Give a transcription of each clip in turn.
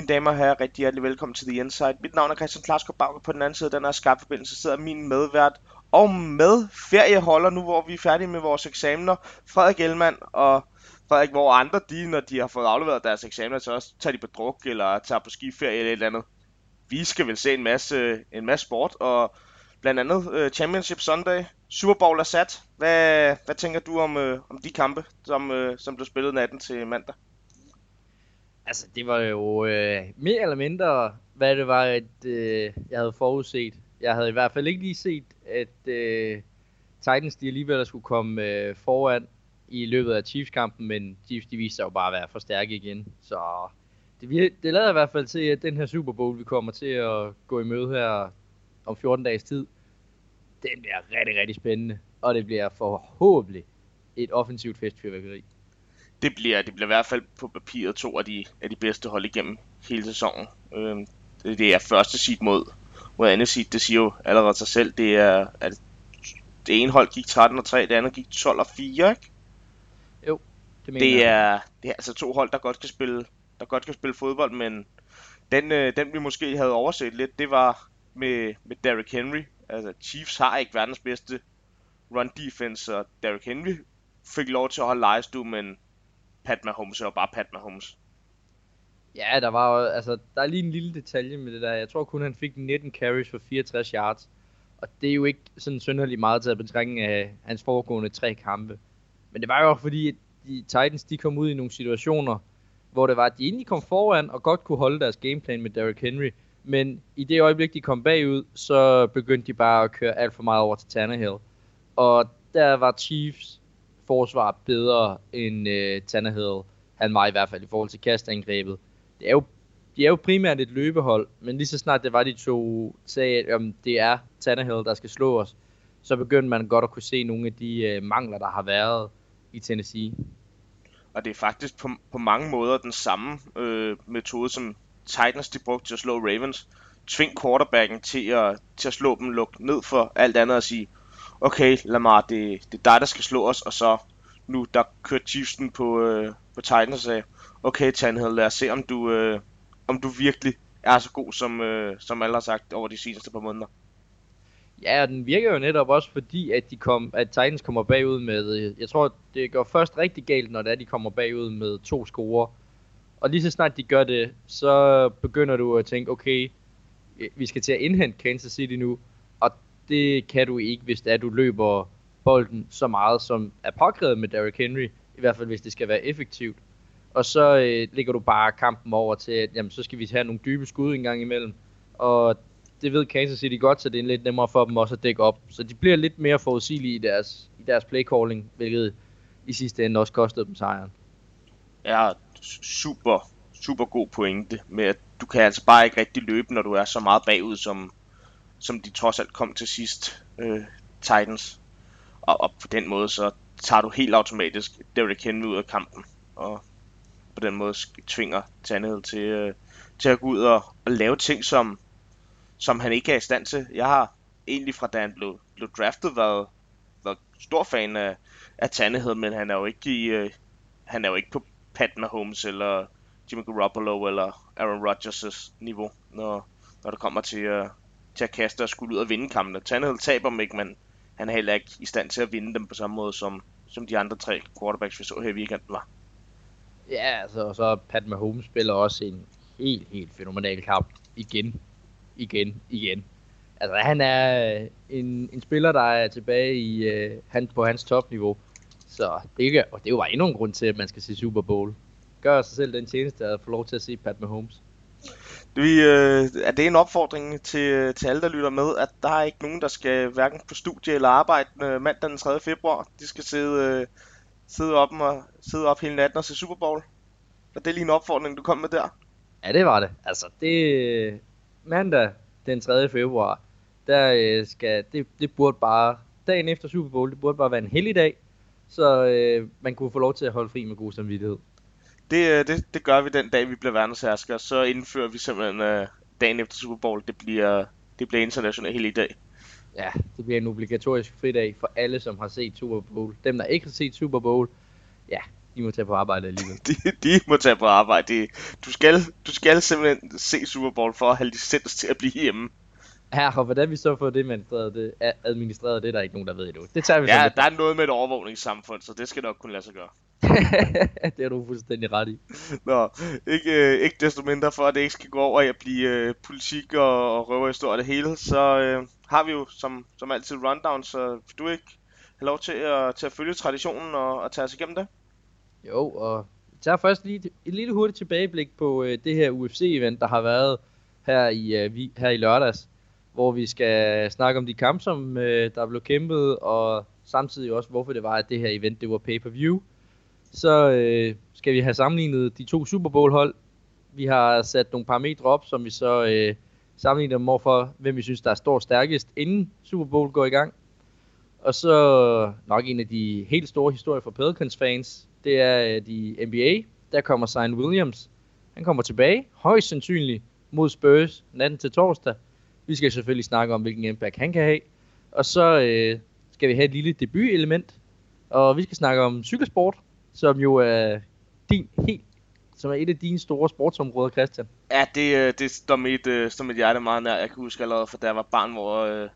Mine damer og herrer, rigtig hjertelig velkommen til The Inside. Mit navn er Christian Klarskov Bauke. På den anden side af den her skarpe forbindelse sidder min medvært og med ferieholder, nu hvor vi er færdige med vores eksamener. Frederik Ellemann og Frederik, hvor andre de, når de har fået afleveret deres eksamener, så også tager de på druk eller tager på skiferie eller et eller andet. Vi skal vel se en masse, en masse sport, og blandt andet uh, Championship Sunday. Super Bowl er sat. Hvad, hvad tænker du om, uh, om de kampe, som, uh, som blev spillet natten til mandag? Altså, det var jo øh, mere eller mindre, hvad det var, at øh, jeg havde forudset. Jeg havde i hvert fald ikke lige set, at øh, Titans de alligevel skulle komme øh, foran i løbet af Chiefs-kampen, men Chiefs de viste sig jo bare at være for stærke igen. Så det, det lader i hvert fald til, at den her Super Bowl, vi kommer til at gå i møde her om 14 dages tid, den bliver rigtig, rigtig spændende. Og det bliver forhåbentlig et offensivt festfyrværkeri det bliver, det bliver i hvert fald på papiret to af de, af de bedste hold igennem hele sæsonen. Øh, det, er første seed mod, mod andet seed, det siger jo allerede sig selv. Det er, at det ene hold gik 13 og 3, det andet gik 12 og 4, ikke? Jo, det mener det er, det er altså to hold, der godt kan spille, der godt kan spille fodbold, men den, øh, den vi måske havde overset lidt, det var med, med Derrick Henry. Altså Chiefs har ikke verdens bedste run defense, og Derrick Henry fik lov til at holde lejestue, men Pat Mahomes er bare Pat Mahomes. Ja, der var jo, altså, der er lige en lille detalje med det der. Jeg tror kun, han fik 19 carries for 64 yards. Og det er jo ikke sådan synderligt meget til at betrænge af hans foregående tre kampe. Men det var jo også fordi, at de Titans de kom ud i nogle situationer, hvor det var, at de egentlig kom foran og godt kunne holde deres gameplan med Derrick Henry. Men i det øjeblik, de kom bagud, så begyndte de bare at køre alt for meget over til Tannehill. Og der var Chiefs forsvar bedre end øh, Tannehill. Han var i hvert fald i forhold til kastangrebet. Det er jo, de er jo primært et løbehold, men lige så snart det var, de to sagde, at om det er Tannehill, der skal slå os, så begyndte man godt at kunne se nogle af de øh, mangler, der har været i Tennessee. Og det er faktisk på, på mange måder den samme øh, metode, som Titans de brugte til at slå Ravens. Tving quarterbacken til at, til at slå dem, lukke ned for alt andet og sige, okay Lamar, det, det er dig, der skal slå os, og så nu, der kørte Chiefs den på, øh, på Titans og sagde, okay Tannehill, lad os se, om du, øh, om du virkelig er så god, som, øh, som alle har sagt over de seneste par måneder. Ja, og den virker jo netop også fordi, at, de kom, at Titans kommer bagud med, øh, jeg tror, det går først rigtig galt, når det er, de kommer bagud med to score. Og lige så snart de gør det, så begynder du at tænke, okay, øh, vi skal til at indhente Kansas City nu, det kan du ikke, hvis det er, du løber bolden så meget, som er påkrævet med Derrick Henry. I hvert fald, hvis det skal være effektivt. Og så øh, ligger du bare kampen over til, at jamen, så skal vi have nogle dybe skud en gang imellem. Og det ved Kansas City godt, så det er lidt nemmere for dem også at dække op. Så de bliver lidt mere forudsigelige i deres, i deres playcalling, hvilket i sidste ende også kostede dem sejren. Ja, super, super god pointe med, at du kan altså bare ikke rigtig løbe, når du er så meget bagud, som, som de trods alt kom til sidst, øh, Titans. Og, og på den måde, så tager du helt automatisk Derrick Henry ud af kampen, og på den måde tvinger Tannehill til, øh, til at gå ud og, og lave ting, som, som han ikke er i stand til. Jeg har egentlig fra da han blev, blev draftet været, været stor fan af, af Tannehill, men han er jo ikke i, øh, han er jo ikke på Pat Mahomes eller Jimmy Garoppolo eller Aaron Rodgers' niveau, når, når det kommer til, øh, til at kaste og skulle ud og vinde kampene. Tannehill taber dem ikke, men han er heller ikke i stand til at vinde dem på samme måde, som, som de andre tre quarterbacks, vi så her i weekenden var. Ja, altså, og så Pat Mahomes spiller også en helt, helt fænomenal kamp. Igen, igen, igen. Altså, han er øh, en, en spiller, der er tilbage i, uh, han, på hans topniveau. Så det, og det er jo bare endnu en grund til, at man skal se Super Bowl. Gør sig selv den tjeneste at få lov til at se Pat Mahomes. Vi, øh, er det en opfordring til, øh, til alle, der lytter med, at der er ikke nogen, der skal hverken på studie eller arbejde øh, mandag den 3. februar. De skal sidde, øh, sidde, op og, sidde op hele natten og se Super Bowl. Og det er lige en opfordring, du kom med der. Ja, det var det. Altså, det mandag den 3. februar, der øh, skal, det, det burde bare, dagen efter Super Bowl, det burde bare være en heldig dag, så øh, man kunne få lov til at holde fri med god samvittighed det, øh, det, det gør vi den dag, vi bliver verdenshersker. Så indfører vi simpelthen uh, dagen efter Super Bowl. Det bliver, det bliver international hele dag. Ja, det bliver en obligatorisk fridag for alle, som har set Super Bowl. Dem, der ikke har set Super Bowl, ja, de må tage på arbejde alligevel. de, de må tage på arbejde. De, du, skal, du skal simpelthen se Super Bowl for at have licens til at blive hjemme. Ja, og hvordan vi så får det administreret, det, administreret, det er der ikke nogen, der ved endnu. Det tager vi Ja, der er noget med et overvågningssamfund, så det skal nok kunne lade sig gøre. det er du fuldstændig ret i. Nå, ikke, øh, ikke desto mindre for, at det ikke skal gå over i at blive øh, politik og, og røverhistorie det hele, så øh, har vi jo som, som altid rundown, så vil du ikke have lov til at, til at følge traditionen og, og tage os igennem det? Jo, og vi tager først lige et lille hurtigt tilbageblik på øh, det her UFC-event, der har været her i, øh, vi, her i lørdags, hvor vi skal snakke om de kampe, som øh, der blev kæmpet, og samtidig også, hvorfor det var, at det her event det var pay-per-view. Så øh, skal vi have sammenlignet de to Super Bowl hold. Vi har sat nogle parametre op, som vi så øh, sammenligner dem for, hvem vi synes, der står stærkest, inden Super Bowl går i gang. Og så nok en af de helt store historier for Pelicans fans, det er øh, de NBA. Der kommer Zion Williams. Han kommer tilbage, højst sandsynligt mod Spurs natten til torsdag. Vi skal selvfølgelig snakke om, hvilken impact han kan have. Og så øh, skal vi have et lille debutelement. Og vi skal snakke om cykelsport, som jo er din helt som er et af dine store sportsområder, Christian. Ja, det, øh, det står mit, står mit hjerte meget nær. Jeg kan huske allerede, for da jeg var barn, hvor, øh,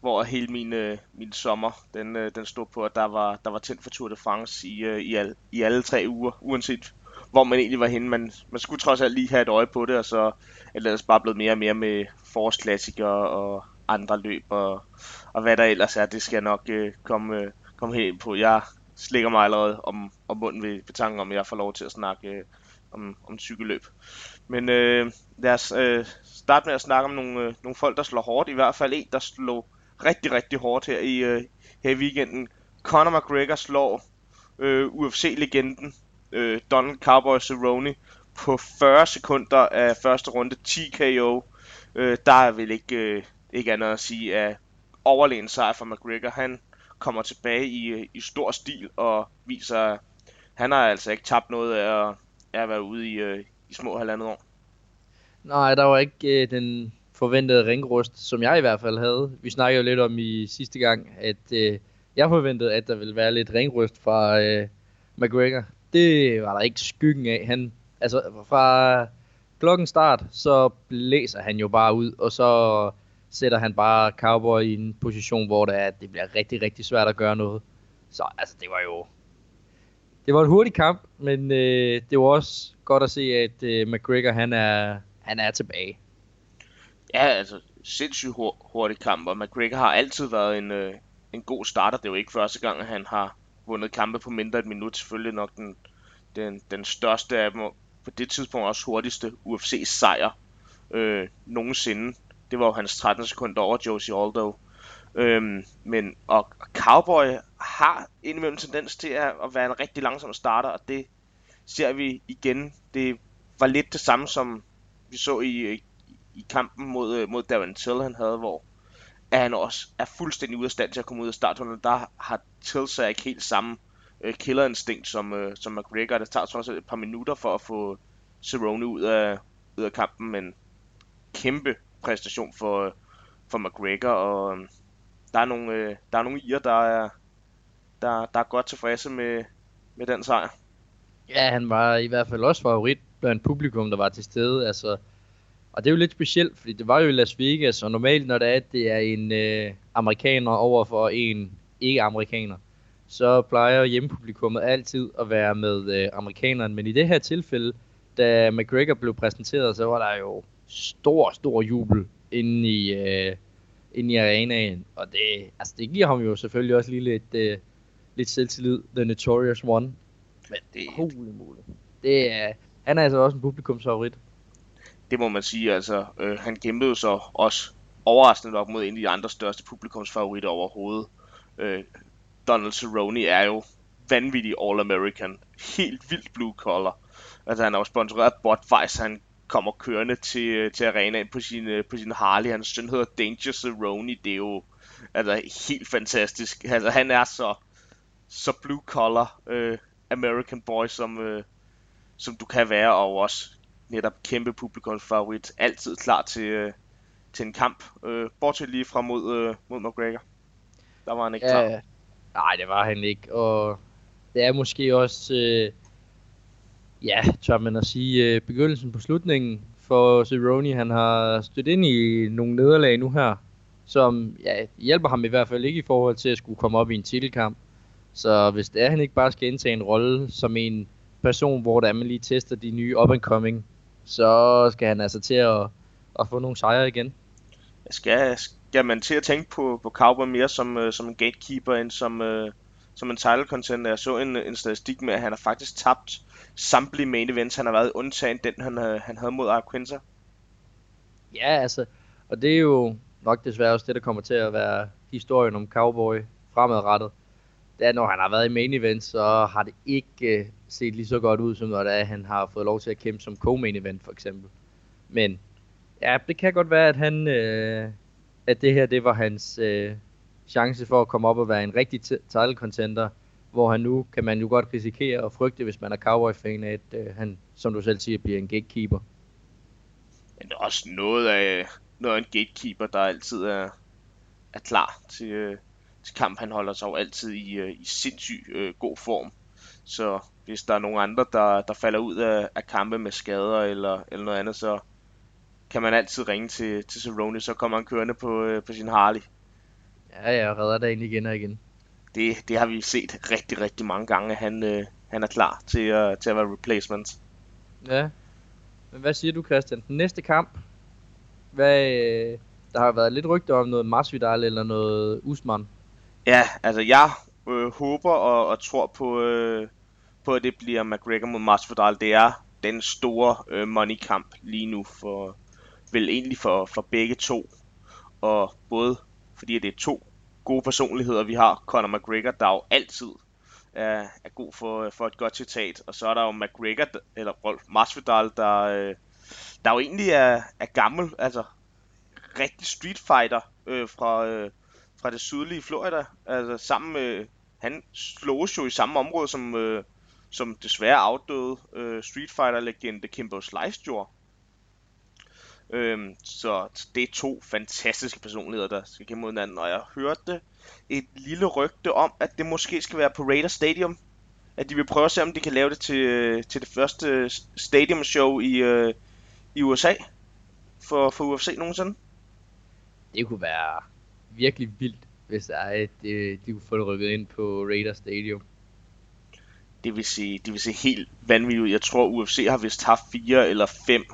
hvor hele min, øh, min sommer, den, den stod på, at der var, der var tændt for Tour de France i, i, al, i alle tre uger, uanset hvor man egentlig var henne. Man, man skulle trods alt lige have et øje på det, og så er det bare blevet mere og mere med forårsklassikere og andre løb, og, og hvad der ellers er, det skal jeg nok øh, komme, øh, komme helt ind på. Jeg slikker mig allerede om, om munden ved, ved tanken om, at jeg får lov til at snakke øh, om, om cykelløb. Men øh, lad os øh, starte med at snakke om nogle, øh, nogle folk, der slår hårdt. I hvert fald en, der slår rigtig, rigtig hårdt her i, øh, her i weekenden. Conor McGregor slår øh, UFC-legenden øh, Donald Cowboy Cerrone på 40 sekunder af første runde 10 KO. Øh, der er vel ikke, øh, ikke andet at sige af overlegen sejr for McGregor. Han kommer tilbage i, øh, i stor stil og viser, at han har altså ikke tabt noget af at, af at være ude i, øh, i små halvandet år. Nej, der var ikke øh, den forventede ringrust, som jeg i hvert fald havde. Vi snakkede jo lidt om i sidste gang, at øh, jeg forventede, at der ville være lidt ringrust fra øh, McGregor. Det var der ikke skyggen af. Han, altså fra klokken start, så blæser han jo bare ud, og så sætter han bare Cowboy i en position, hvor det, er, det bliver rigtig, rigtig svært at gøre noget. Så altså, det var jo... Det var en hurtig kamp, men øh, det var også godt at se, at øh, McGregor han er, han er tilbage. Ja, altså sindssygt hurtig kamp, og McGregor har altid været en, øh, en god starter. Det er jo ikke første gang, at han har vundet kampe på mindre et minut. Selvfølgelig nok den, den, den største af dem, og på det tidspunkt også hurtigste UFC-sejr øh, nogensinde. Det var jo hans 13 sekunder over Josie Aldo. Øhm, men og, Cowboy har indimellem tendens til at, at være en rigtig langsom starter, og det ser vi igen. Det var lidt det samme som vi så i, i, kampen mod, øh, mod Darren Till, han havde, hvor at han også er fuldstændig ude af stand til at komme ud af starttunnelen. Der har Tilsa ikke helt samme øh, killerinstinkt som, øh, som McGregor. Det tager også et par minutter for at få Cerrone ud af, ud af kampen, men kæmpe præstation for, øh, for McGregor, og øh, der er nogle, øh, der er nogle irer, der er, der, der er godt tilfredse med, med den sejr. Ja, han var i hvert fald også favorit blandt publikum, der var til stede. Altså, og det er jo lidt specielt, fordi det var jo i Las Vegas, og normalt når det er, at det er en øh, amerikaner over for en ikke-amerikaner, så plejer hjemmepublikummet altid at være med øh, amerikaneren. Men i det her tilfælde, da McGregor blev præsenteret, så var der jo stor, stor jubel inde i, øh, inde i arenaen. Og det, altså det giver ham jo selvfølgelig også lige lidt, øh, lidt selvtillid, The Notorious One. Men det, holy moly. Det er, han er altså også en publikumsfavorit. Det må man sige, altså. Øh, han kæmpede så også overraskende nok mod en af de andre største publikumsfavoritter overhovedet. Øh, Donald Cerrone er jo vanvittig All-American. Helt vildt blue collar. Altså han er jo sponsoreret Budweiser, han kommer kørende til, øh, til arenaen på sin, øh, på sin Harley. Hans søn hedder Danger Cerrone. Det er jo altså, helt fantastisk. Altså, han er så, så blue collar øh, American boy, som, øh, som du kan være, og også netop kæmpe publikumsfavorit. Altid klar til, uh, til en kamp. Uh, bortset lige fra mod, uh, mod McGregor. Der var han ikke klar. Ja, Nej, det var han ikke. Og det er måske også, øh, ja, tør man at sige, øh, begyndelsen på slutningen for Cerrone. Han har stødt ind i nogle nederlag nu her, som ja, hjælper ham i hvert fald ikke i forhold til at skulle komme op i en titelkamp. Så hvis det er, han ikke bare skal indtage en rolle som en person, hvor der man lige tester de nye up-and-coming, så skal han altså til at, at få nogle sejre igen. Skal, skal man til at tænke på, på Cowboy mere som, uh, som en gatekeeper, end som, uh, som en title contender? Jeg så en, en statistik med, at han har faktisk tabt samtlige main events, han har været undtagen den, han, uh, han havde mod Arquinza. Ja, altså, og det er jo nok desværre også det, der kommer til at være historien om Cowboy fremadrettet. Det når han har været i main event, så har det ikke øh, set lige så godt ud, som når det er, han har fået lov til at kæmpe som co-main event, for eksempel. Men ja, det kan godt være, at han, øh, at det her, det var hans øh, chance for at komme op og være en rigtig title contender, hvor han nu, kan man jo godt risikere og frygte, hvis man er Cowboy-fan, at øh, han, som du selv siger, bliver en gatekeeper. Men det er også noget af, noget af en gatekeeper, der altid er, er klar til, øh kamp. Han holder sig jo altid i, uh, i sindssyg uh, god form. Så hvis der er nogen andre, der, der falder ud af, af kampe med skader eller, eller noget andet, så kan man altid ringe til, til Cerrone, så kommer han kørende på, uh, på sin Harley. Ja, jeg redder dagen igen og igen. Det, det har vi set rigtig, rigtig mange gange, han, uh, han er klar til, uh, til at være replacement. Ja. Men hvad siger du, Christian? Den næste kamp, hvad, der har været lidt rygter om noget Masvidal eller noget Usman. Ja, altså jeg øh, håber og, og tror på, øh, på, at det bliver McGregor mod Masvidal. Det er den store øh, money-kamp lige nu for, vel egentlig for, for begge to. Og både fordi det er to gode personligheder, vi har. Conor McGregor, der jo altid er, er god for, for et godt citat. Og så er der jo McGregor, eller Rolf Masvidal, der, øh, der jo egentlig er, er gammel, altså rigtig street fighter øh, fra, øh, fra det sydlige Florida. Altså sammen med, han slås jo i samme område som, øh, som desværre afdøde øh, street fighter legende Kimbo Slice gjorde. Øhm, så det er to fantastiske personligheder, der skal kæmpe mod hinanden. Og jeg hørte et lille rygte om, at det måske skal være på Raider Stadium. At de vil prøve at se, om de kan lave det til, øh, til det første stadium show i, øh, i USA. For, for UFC nogensinde. Det kunne være virkelig vildt, hvis det er, at de, øh, de kunne få det rykket ind på Raider Stadium. Det vil sige, det vil se helt vanvittigt ud. Jeg tror, UFC har vist haft fire eller fem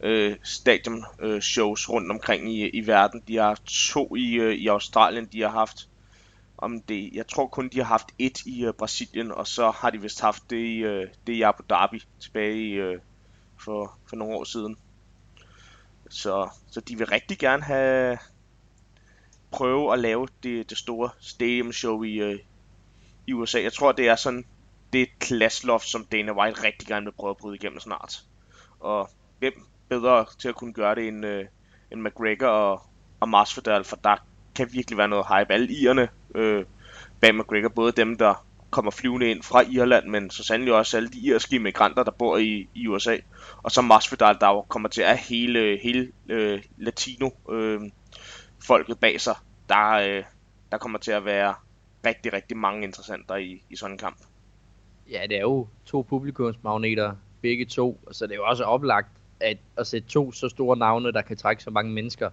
øh, stadium øh, shows rundt omkring i, i verden. De har haft to i, øh, i Australien, de har haft om det, jeg tror kun de har haft et i øh, Brasilien, og så har de vist haft det i, øh, det i Abu Dhabi tilbage i, øh, for, for nogle år siden. Så, så de vil rigtig gerne have prøve at lave det, det store stadium show i, øh, i USA. Jeg tror, det er sådan det klasseloft, som Dana White rigtig gerne vil prøve at bryde igennem snart. Og hvem bedre til at kunne gøre det end, øh, end McGregor og, og Masvidal, for der kan virkelig være noget hype. Alle irerne øh, bag McGregor, både dem, der kommer flyvende ind fra Irland, men så sandelig også alle de irske immigranter, der bor i, i USA. Og så Masvidal, der jo kommer til at have hele, hele øh, latino øh, folket bag sig. Der, øh, der kommer til at være rigtig, rigtig mange interessenter i, i sådan en kamp. Ja, det er jo to publikumsmagneter, begge to, så det er jo også oplagt at, at sætte to så store navne, der kan trække så mange mennesker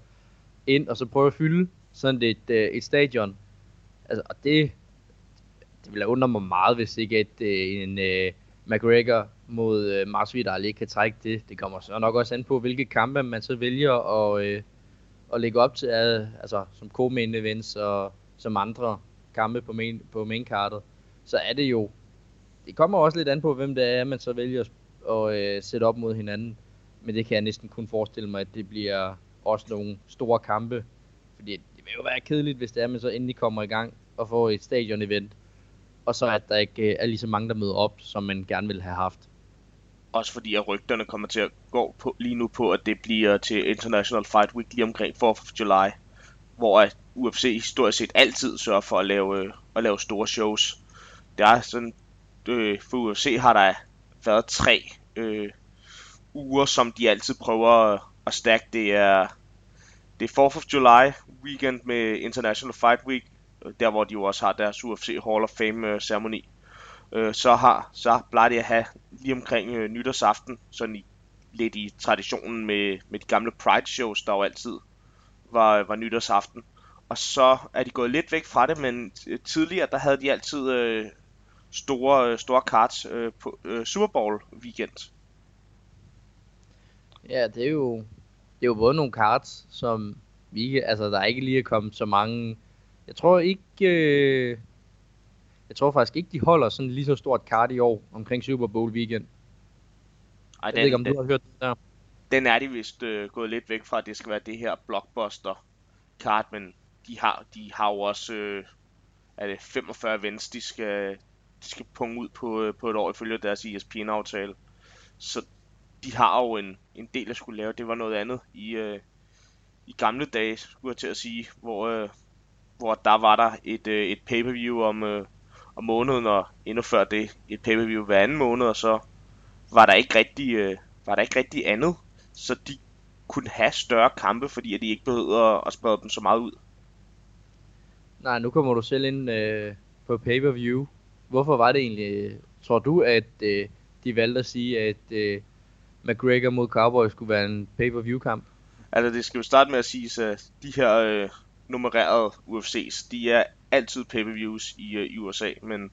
ind, og så prøve at fylde sådan et, øh, et stadion. Altså, og det, det vil undre mig meget, hvis ikke at øh, en øh, McGregor mod øh, Masvidal ikke kan trække det. Det kommer så nok også an på, hvilke kampe man så vælger at, øh, at lægge op til, at, altså som co-main events og som andre kampe på main, på mainkartet. Så er det jo, det kommer også lidt an på, hvem det er, man så vælger at uh, sætte op mod hinanden. Men det kan jeg næsten kun forestille mig, at det bliver også nogle store kampe. Fordi det vil jo være kedeligt, hvis det er, at man så endelig kommer i gang og får et stadion-event. Og så at der ikke øh, er lige så mange, der møder op, som man gerne vil have haft. Også fordi at rygterne kommer til at gå på, lige nu på, at det bliver til International Fight Week lige omkring 4th of July. Hvor UFC historisk set altid sørger for at lave, øh, at lave store shows. Der er sådan, øh, for UFC har der været tre øh, uger, som de altid prøver at stack. Det er, det er 4th of July weekend med International Fight Week, øh, der hvor de jo også har deres UFC Hall of Fame øh, ceremoni øh, så har så plejer det at have lige omkring øh, nytårsaften, sådan i, lidt i traditionen med, med de gamle Pride shows, der jo altid var, var nytårsaften. Og så er de gået lidt væk fra det, men øh, tidligere der havde de altid øh, store, øh, store cards øh, på øh, Super Bowl weekend. Ja, det er jo, det er jo både nogle cards, som vi ikke, altså der er ikke lige kommet så mange. Jeg tror ikke, øh, jeg tror faktisk ikke, de holder sådan lige så stort card i år omkring Super Bowl weekend. Ej, jeg den, ved ikke, om du har hørt det der. Den er de vist øh, gået lidt væk fra, at det skal være det her blockbuster card, men de har, de har jo også øh, er det 45 events, de skal, de skal punge ud på, øh, på et år ifølge deres ESPN-aftale. Så de har jo en, en del at skulle lave. Det var noget andet i, øh, i gamle dage, skulle jeg til at sige, hvor, øh, hvor der var der et, øh, et pay-per-view om, øh, om måneden, og endnu før det et pay-per-view hver anden måned, og så var der ikke rigtig, øh, var der ikke rigtig andet. Så de kunne have større kampe, fordi at de ikke behøvede at sprede dem så meget ud. Nej, nu kommer du selv ind øh, på pay-per-view. Hvorfor var det egentlig, tror du, at øh, de valgte at sige, at øh, McGregor mod Cowboys skulle være en pay-per-view kamp? Altså, det skal jo starte med at sige, at de her øh, nummererede UFC's, de er altid pay-per-views i, øh, i USA, men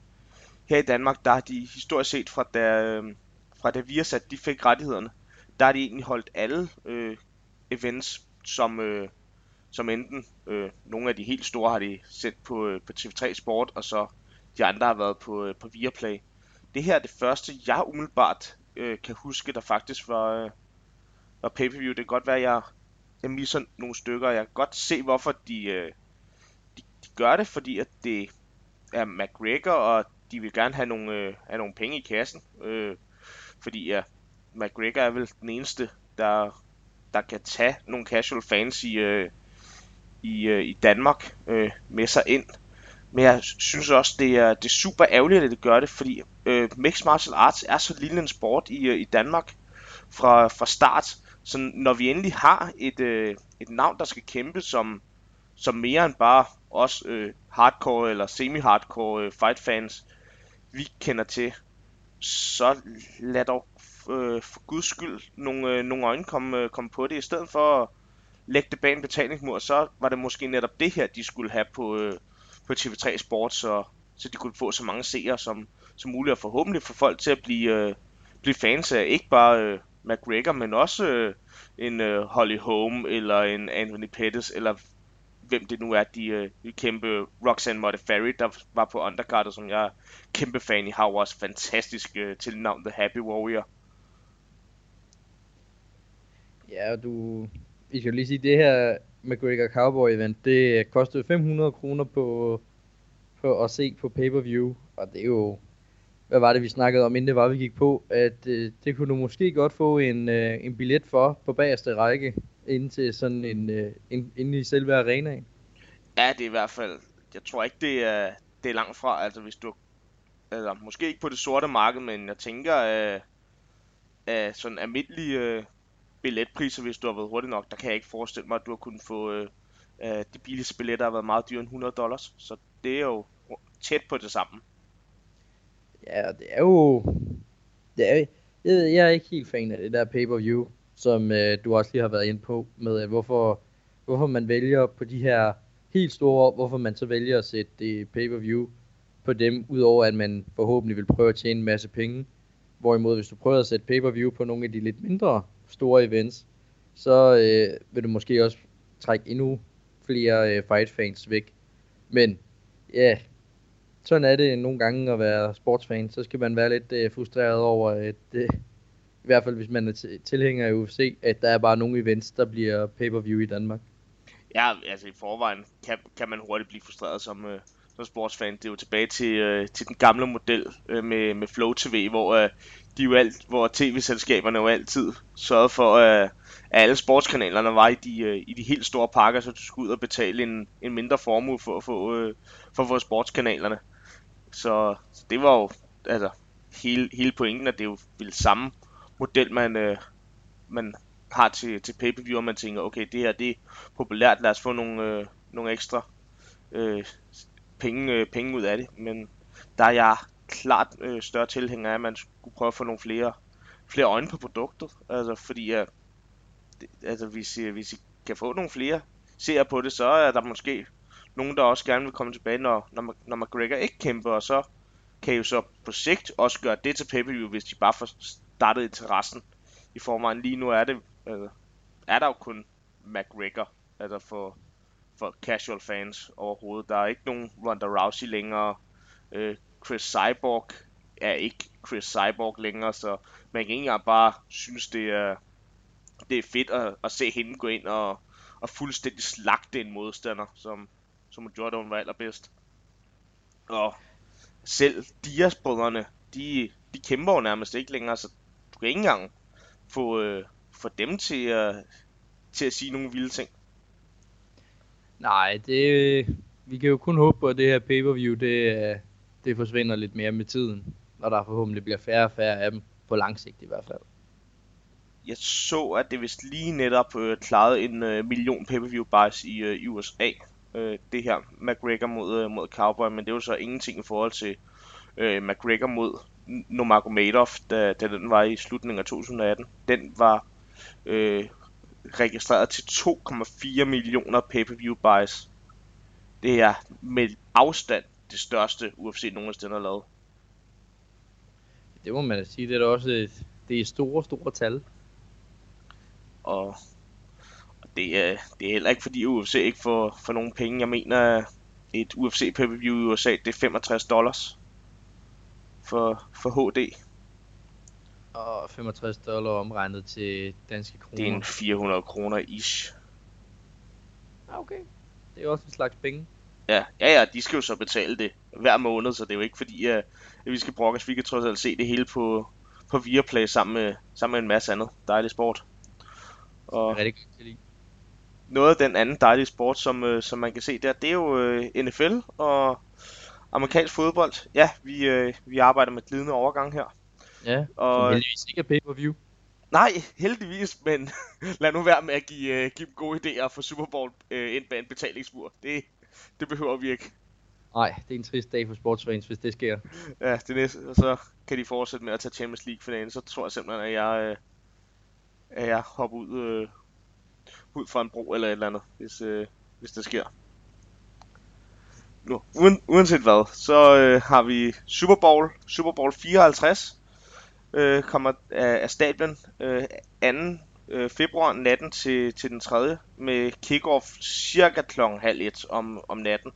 her i Danmark, der har de historisk set fra da, øh, fra da Viasat de fik rettighederne, der har de egentlig holdt alle øh, events som, øh, som enten øh, nogle af de helt store har de sendt på, øh, på TV3 Sport, og så de andre har været på, øh, på Viaplay. Det her er det første, jeg umiddelbart øh, kan huske, der faktisk var, øh, var pay-per-view. Det kan godt være, at jeg, jeg misser nogle stykker, jeg kan godt se, hvorfor de, øh, de gør det, fordi at det er McGregor, og de vil gerne have nogle, øh, have nogle penge i kassen. Øh, fordi ja, McGregor er vel den eneste, der, der kan tage nogle casual fans i, øh, i, øh, i Danmark øh, med sig ind. Men jeg synes også, det er, det er super ærgerligt, at det gør det, fordi øh, Mixed Martial Arts er så lille en sport i, øh, i Danmark fra, fra start. Så når vi endelig har et, øh, et navn, der skal kæmpe som, som mere end bare os øh, hardcore eller semi-hardcore øh, fight fans, vi kender til, så lad dog øh, for guds skyld nogle, øh, nogle øjne komme, øh, komme på det, i stedet for at lægge det bag en betalingsmur, så var det måske netop det her, de skulle have på, øh, på TV3 Sport, så, så de kunne få så mange seere som, som muligt, og forhåbentlig få folk til at blive, øh, blive fans af ikke bare øh, McGregor, men også øh, en øh, Holly Holm, eller en Anthony Pettis, eller hvem det nu er, de, øh, de kæmpe Roxanne Modafferi, der var på undercardet, som jeg er kæmpe fan i, har jo også fantastisk øh, tilnavn The Happy Warrior. Ja, du, vi skal lige sige, det her McGregor Cowboy event, det kostede 500 kroner på, på at se på pay-per-view, og det er jo, hvad var det vi snakkede om, inden det var vi gik på, at øh, det kunne du måske godt få en, øh, en billet for på bagerste række, ind til sådan en, øh, ind, ind i selve arenaen. Ja, det er i hvert fald, jeg tror ikke det er, det er langt fra, altså hvis du, eller måske ikke på det sorte marked, men jeg tænker, at, at sådan almindelige øh, billetpriser, hvis du har været hurtig nok, der kan jeg ikke forestille mig, at du har kunnet få øh, øh, de billigste billetter har været meget dyre end 100 dollars. Så det er jo tæt på det samme. Ja, det er jo... Det er, jeg, jeg er ikke helt fan af det der pay-per-view, som øh, du også lige har været inde på, med øh, hvorfor, hvorfor man vælger på de her helt store, hvorfor man så vælger at sætte det pay-per-view på dem, udover at man forhåbentlig vil prøve at tjene en masse penge. Hvorimod, hvis du prøver at sætte pay-per-view på nogle af de lidt mindre store events, så øh, vil du måske også trække endnu flere øh, fight fans væk. Men ja, sådan er det nogle gange at være sportsfan. Så skal man være lidt øh, frustreret over, at øh, i hvert fald hvis man er tilhænger af UFC, at der er bare nogle events, der bliver pay-per-view i Danmark. Ja, altså i forvejen kan, kan man hurtigt blive frustreret som, øh, som sportsfan. Det er jo tilbage til, øh, til den gamle model øh, med, med Flow TV, hvor øh, de jo alt, hvor tv-selskaberne jo altid sørgede for, øh, at alle sportskanalerne var i de, øh, i de helt store pakker, så du skulle ud og betale en, en mindre formue for at få, øh, for at få sportskanalerne. Så, så det var jo altså, hele, hele pointen, at det er jo vil samme model, man, øh, man har til, til pay-per-view, og man tænker, okay, det her det er populært, lad os få nogle, øh, nogle ekstra øh, penge, øh, penge ud af det. Men der er jeg klart øh, større tilhænger af, at man skulle prøve at få nogle flere, flere øjne på produktet. Altså, fordi øh, at, altså, hvis, hvis I kan få nogle flere ser på det, så er der måske nogen, der også gerne vil komme tilbage, når, når, når McGregor ikke kæmper, og så kan I jo så på sigt også gøre det til pay hvis de bare får startet interessen i forvejen. Lige nu er det, øh, er der jo kun McGregor, altså for, for casual fans overhovedet. Der er ikke nogen Ronda Rousey længere. Øh, Chris Cyborg er ikke Chris Cyborg længere, så man kan ikke bare synes, det er, det er fedt at, at se hende gå ind og, og fuldstændig slagte en modstander, som, som hun gjorde, da hun var allerbedst. Og selv Dias-brødrene, de, de kæmper jo nærmest ikke længere, så du kan ikke engang få, øh, få dem til at, til at sige nogle vilde ting. Nej, det, vi kan jo kun håbe på, at det her pay-per-view, det, det forsvinder lidt mere med tiden, når der forhåbentlig bliver færre og færre af dem, på lang sigt i hvert fald. Jeg så, at det vist lige netop øh, klarede en øh, million pay-per-view buys i, øh, i USA, øh, det her McGregor mod, øh, mod Cowboy, men det var så ingenting i forhold til øh, McGregor mod Nurmagomedov, da, da den var i slutningen af 2018. Den var øh, registreret til 2,4 millioner pay-per-view buys. Det er med afstand det største UFC nogensinde har lavet. Det må man da sige, det er da også et, det er store, store tal. Og, og det, er, det er heller ikke fordi UFC ikke får, får nogen penge. Jeg mener, et UFC pay-per-view i USA, det er 65 dollars for, for HD. Og 65 dollar omregnet til danske kroner. Det er en 400 kroner ish. Ah, okay. Det er også en slags penge. Ja, ja, ja, de skal jo så betale det hver måned, så det er jo ikke fordi, at, at vi skal brokkes. Vi kan trods alt se det hele på, på Viaplay sammen med, sammen med en masse andet dejlig sport. Og rigtig godt noget af den anden dejlige sport, som, øh, som man kan se der, det er jo øh, NFL og amerikansk fodbold. Ja, vi, øh, vi arbejder med glidende overgang her. Ja, og heldigvis ikke er pay-per-view. Nej, heldigvis, men lad nu være med at give, øh, give dem gode idéer for Super Bowl øh, ind bag en betalingsmur. Det, det behøver vi ikke. Nej, det er en trist dag for sportsfans, hvis det sker. Ja, det næste, og så kan de fortsætte med at tage Champions League finalen, så tror jeg simpelthen, at jeg, øh, at jeg hopper ud, øh, ud fra en bro eller et eller andet, hvis, øh, hvis det sker. Nu, uden, uanset hvad, så øh, har vi Super Bowl, Super Bowl 54, øh, kommer øh, af, af stadion øh, 2. Øh, februar natten til, til den 3. med kickoff cirka kl. halv et om, om natten.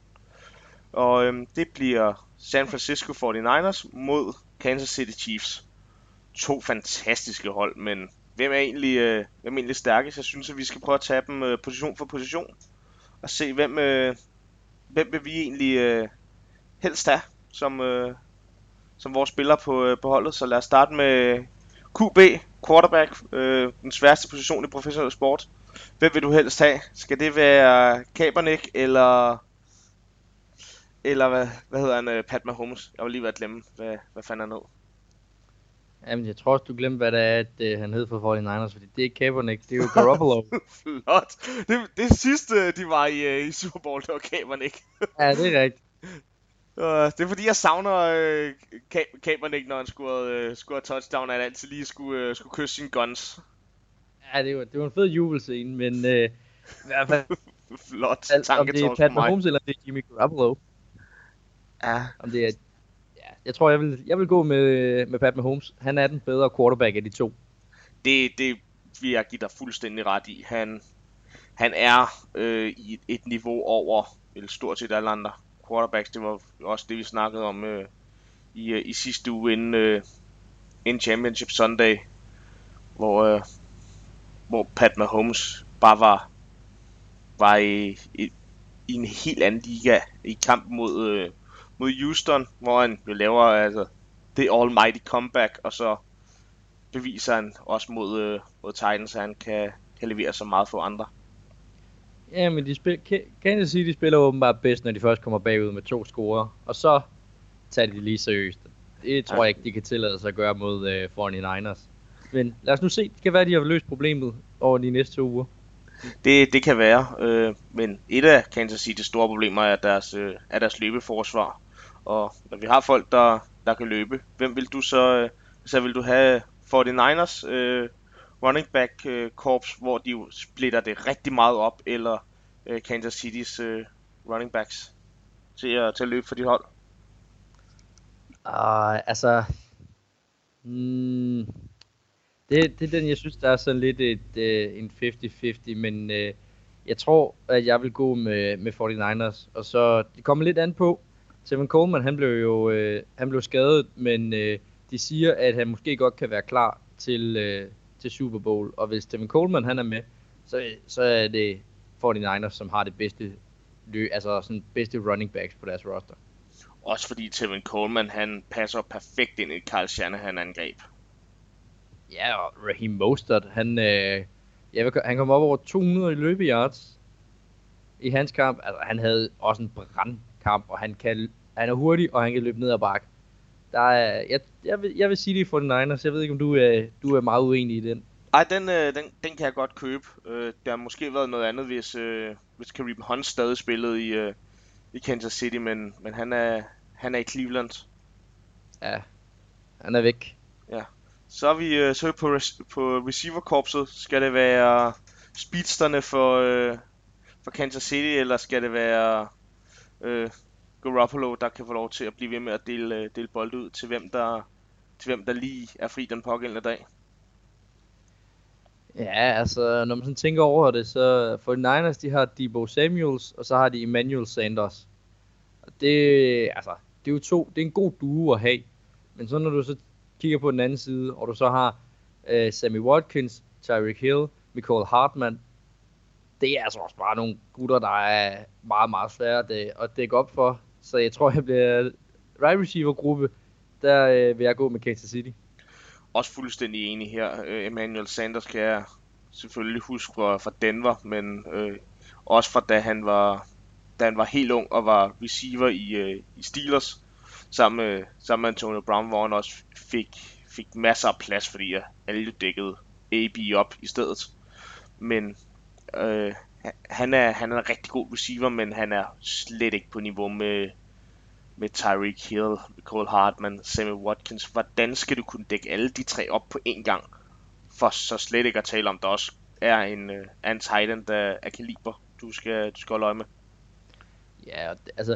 Og øh, det bliver San Francisco 49ers mod Kansas City Chiefs. To fantastiske hold, men hvem er egentlig, øh, hvem er egentlig stærkest? Jeg synes, at vi skal prøve at tage dem øh, position for position. Og se, hvem, øh, hvem vil vi egentlig øh, helst have som, øh, som vores spiller på, øh, på holdet. Så lad os starte med øh, QB, quarterback, øh, den sværeste position i professionel sport. Hvem vil du helst have? Skal det være Kaepernick, eller eller hvad, hvad hedder han, øh, Pat Mahomes? Jeg var lige ved at glemme, hvad, hvad fanden han hed. Jamen, jeg tror også, du glemte, hvad det er, at uh, han hed for 49ers, fordi det er ikke Kaepernick, det er jo Garoppolo. Flot. Det, det sidste, de var i, uh, i Super Bowl, det var Kaepernick. ja, det er rigtigt. Uh, det er fordi, jeg savner uh, Kaepernick, når han scorede, uh, scorede touchdown, at han altid lige skulle, uh, skulle kysse sine guns. Ja, det var, det var en fed jubelscene, men uh, i hvert fald... Flot altså, Om det er Pat Mahomes, eller det er Jimmy Garoppolo. Ja. Om det er jeg tror, jeg vil, jeg vil gå med, med Pat Mahomes. Han er den bedre quarterback af de to. Det, det vil jeg give dig fuldstændig ret i. Han, han er øh, i et niveau over eller stort set alle andre quarterbacks. Det var også det, vi snakkede om øh, i, øh, i sidste uge inden, øh, inden Championship Sunday, hvor, øh, hvor Pat Mahomes bare var, var i, i, i en helt anden liga i kamp mod, øh, mod Houston, hvor han jo laver altså, det almighty comeback, og så beviser han også mod, øh, mod Titans, at han kan, kan levere så meget for andre. Ja, men de spil, Kansas City spiller åbenbart bedst, når de først kommer bagud med to scorer, og så tager de lige seriøst. Det tror ja. jeg ikke, de kan tillade sig at gøre mod øh, 49ers. Men lad os nu se, det kan være, at de har løst problemet over de næste to uger. Det, det kan være, øh, men et af Kansas City's store problemer er deres, øh, er deres løbeforsvar. Og når vi har folk, der, der kan løbe. Hvem vil du så, øh, så vil du have 49ers øh, running back øh, korps, hvor de jo splitter det rigtig meget op, eller øh, Kansas City's øh, running backs til at, til at løbe for dit hold? Uh, altså, mm, det, det er den, jeg synes, der er sådan lidt et, øh, en 50-50, men øh, jeg tror, at jeg vil gå med, med 49ers, og så, det kommer lidt an på, Tevin Coleman, han blev jo uh, han blev skadet, men uh, de siger, at han måske godt kan være klar til, uh, til Super Bowl, og hvis Tevin Coleman han er med, så, så er det 49ers, som har det bedste lø, altså sådan bedste running backs på deres roster. Også fordi Tevin Coleman, han passer perfekt ind i Carl Shanahan angreb. Ja, og Raheem Mostert, han, øh, ja, han kom op over 200 i løbeyards i hans kamp. Altså, han havde også en brandkamp, og han, kan, han er hurtig, og han kan løbe ned ad bakke. Der er, jeg, jeg, vil, jeg vil sige det for den Niners. Jeg ved ikke, om du, er, du er meget uenig i den. Ej, den, øh, den, den kan jeg godt købe. Øh, det har måske været noget andet, hvis, øh, hvis Kareem Hunt stadig spillede i, øh, i Kansas City, men, men han, er, han er i Cleveland. Ja, han er væk. Ja. Så er vi, øh, så vi på, på receiver-korpset. Skal det være speedsterne for, øh, for Kansas City, eller skal det være øh, Garoppolo, der kan få lov til at blive ved med at dele, øh, dele bold ud til hvem, der, til hvem der lige er fri den pågældende dag? Ja, altså, når man sådan tænker over det, så for Niners, de har Debo Samuels, og så har de Emmanuel Sanders. Og det, altså, det er jo to, det er en god duo at have. Men så når du så kigger på den anden side, og du så har øh, Sammy Watkins, Tyreek Hill, Michael Hartman, det er altså også bare nogle gutter, der er meget, meget svære at, øh, at dække op for. Så jeg tror, jeg bliver right receiver gruppe, der øh, vil jeg gå med Kansas City også fuldstændig enig her. Øh, Emmanuel Sanders kan jeg selvfølgelig huske fra, fra Denver, men øh, også fra da han var da han var helt ung og var receiver i, øh, i Steelers sammen med, sammen med Antonio Brown, hvor han også fik, fik masser af plads, fordi alle dækkede AB op i stedet. Men øh, han, er, han er en rigtig god receiver, men han er slet ikke på niveau med, med Tyreek Hill, Cole Hartman, Sammy Watkins. Hvordan skal du kunne dække alle de tre op på én gang? For så slet ikke at tale om, der også er en, øh, er en tight end af, af kaliber, du skal, du skal holde øje med. Ja, altså,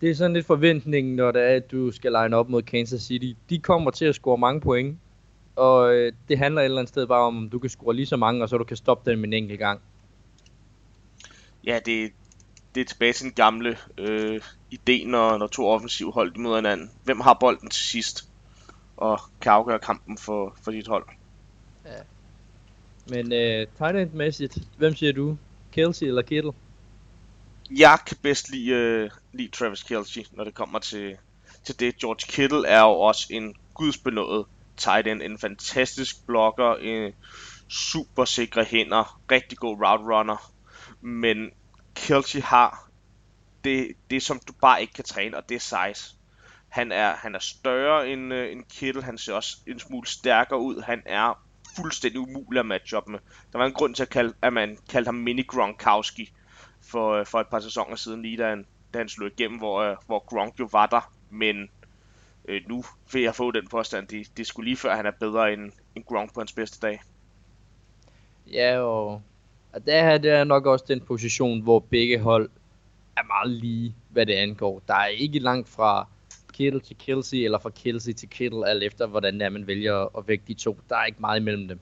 det er sådan lidt forventningen, når det er, at du skal line op mod Kansas City. De kommer til at score mange point, og øh, det handler et eller andet sted bare om, om du kan score lige så mange, og så du kan stoppe dem en enkelt gang. Ja, det, det er tilbage til den gamle øh, idé, når, når to offensive hold de møder hinanden. Hvem har bolden til sidst? Og kan afgøre kampen for, for dit hold. Ja. Men øh, tight end-mæssigt, hvem siger du? Kelsey eller Kittle? Jeg kan bedst lide, øh, lide Travis Kelsey, når det kommer til, til det. George Kittle er jo også en gudsbenået tight end. En fantastisk blocker, en super sikre hænder, rigtig god route runner. Men Kelsey har det, det, som du bare ikke kan træne, og det er size. Han er, han er større end, uh, end Kittle, han ser også en smule stærkere ud, han er fuldstændig umulig at matche op med. Der var en grund til, at, kalde, at man kaldte ham Mini Gronkowski for, uh, for et par sæsoner siden, lige da han, da han slog igennem, hvor, uh, hvor Gronk jo var der, men uh, nu vil jeg få den påstand, det, det skulle lige før, han er bedre end, end Gronk på hans bedste dag. Ja, og og der er det nok også den position, hvor begge hold er meget lige, hvad det angår. Der er ikke langt fra Kittle til Kelsey, eller fra Kelsey til Kittle, alt efter hvordan er, man vælger at vægte de to. Der er ikke meget imellem dem.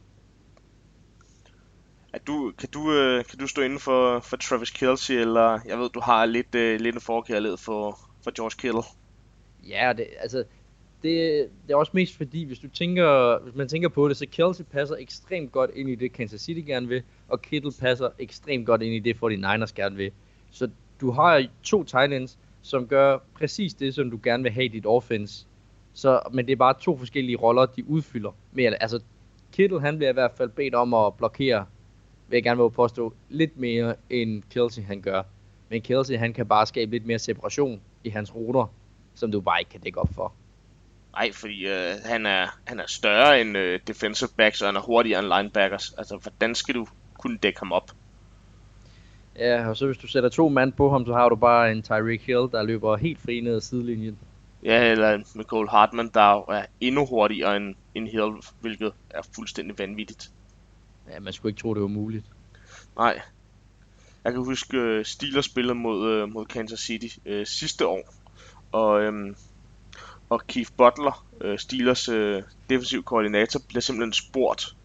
Er du, kan, du, øh, kan du stå inden for, for Travis Kelsey, eller jeg ved, du har lidt, uh, lidt en forkærlighed for, for George Kittle? Ja, det, altså, det, det er også mest fordi, hvis du tænker, hvis man tænker på det, så Kelsey passer ekstremt godt ind i det, Kansas City gerne vil, og Kittle passer ekstremt godt ind i det, 49ers gerne vil. Så du har to tight ends, som gør præcis det, som du gerne vil have i dit offense. Så, men det er bare to forskellige roller, de udfylder. Men altså, Kittle, han bliver i hvert fald bedt om at blokere, vil jeg gerne vil påstå, lidt mere end Kelsey han gør. Men Kelsey, han kan bare skabe lidt mere separation i hans ruter, som du bare ikke kan dække op for. Nej, fordi øh, han, er, han er større end øh, defensive backs, og han er hurtigere end linebackers. Altså, hvordan skal du kunne dække ham op? Ja, og så hvis du sætter to mand på ham, så har du bare en Tyreek Hill, der løber helt fri ned ad sidelinjen. Ja, eller Nicole Hartman, der er endnu hurtigere end, end Hill, hvilket er fuldstændig vanvittigt. Ja, man skulle ikke tro, det var muligt. Nej. Jeg kan huske, uh, Steelers spillede mod, uh, mod Kansas City uh, sidste år, og, um, og Keith Butler, uh, Steelers uh, defensiv koordinator, bliver simpelthen spurgt,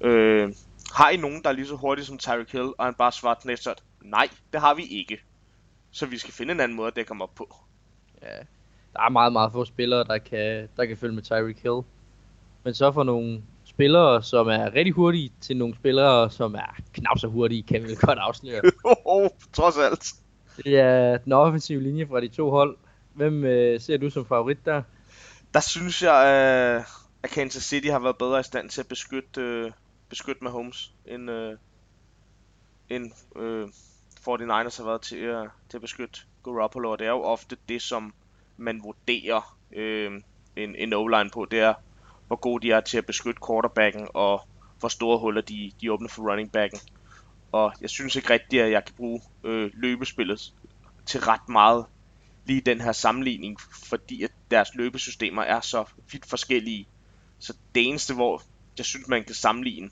uh, har I nogen, der er lige så hurtige som Tyreek Hill? Og han bare svarer knæstert, nej, det har vi ikke. Så vi skal finde en anden måde at dække ham op på. Ja, der er meget, meget få spillere, der kan, der kan følge med Tyreek Hill. Men så for nogle spillere, som er rigtig hurtige, til nogle spillere, som er knap så hurtige, kan vi vel godt afsløre. oh, trods alt. Det er den offensive linje fra de to hold. Hvem øh, ser du som favorit der? Der synes jeg, øh, at Kansas City har været bedre i stand til at beskytte, øh, beskytte Mahomes, end, øh, end øh, 49ers har været til, øh, til at beskytte Garoppolo. Og det er jo ofte det, som man vurderer øh, en, en O-line på. Det er, hvor gode de er til at beskytte quarterbacken, og hvor store huller de, de åbner for running backen. Og jeg synes ikke rigtigt, at jeg kan bruge øh, løbespillet til ret meget lige den her sammenligning, fordi at deres løbesystemer er så vidt forskellige. Så det eneste, hvor jeg synes, man kan sammenligne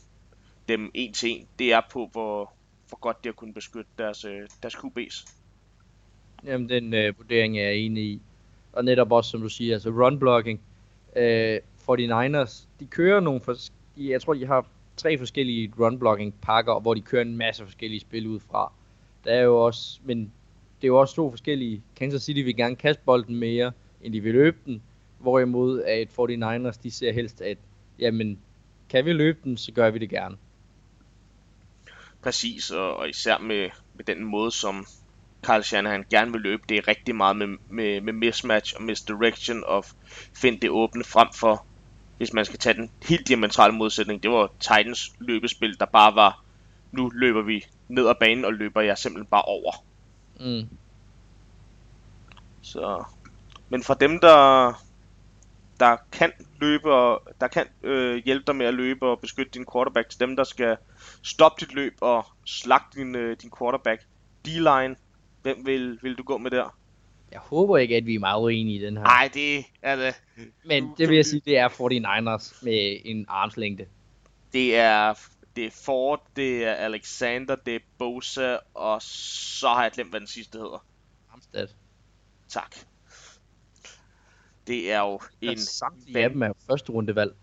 dem en til en, det er på, hvor, hvor godt de har kunnet beskytte deres, øh, deres QB's. Jamen, den øh, vurdering er jeg enig i. Og netop også, som du siger, altså run blocking. Øh, 49ers, de kører nogle, forskellige, jeg tror, de har tre forskellige run blocking pakker, hvor de kører en masse forskellige spil ud fra. Der er jo også, men det er jo også to forskellige. Kansas City vil gerne kaste bolden mere, end de vil løbe den. Hvorimod at 49ers, de ser helst, at jamen, kan vi løbe den, så gør vi det gerne. Præcis, og, og især med, med den måde, som Carl Shanahan gerne vil løbe, det er rigtig meget med, med, med mismatch og misdirection og finde det åbne frem for, hvis man skal tage den helt diametrale modsætning. Det var Titans løbespil, der bare var, nu løber vi ned ad banen og løber jeg simpelthen bare over. Mm. Så, men for dem, der, der kan løbe og der kan øh, hjælpe dig med at løbe og beskytte din quarterback, til dem, der skal stoppe dit løb og slagte din, øh, din quarterback. D-line, hvem vil, vil du gå med der? Jeg håber ikke, at vi er meget uenige i den her. Nej, det er det. Men det vil jeg sige, det er 49ers med en armslængde. Det er, det er Ford, det er Alexander, det er Bosa, og så har jeg glemt, hvad den sidste hedder. Armstead. Tak. Det er jo en... Samtlige af dem er jo første rundevalg.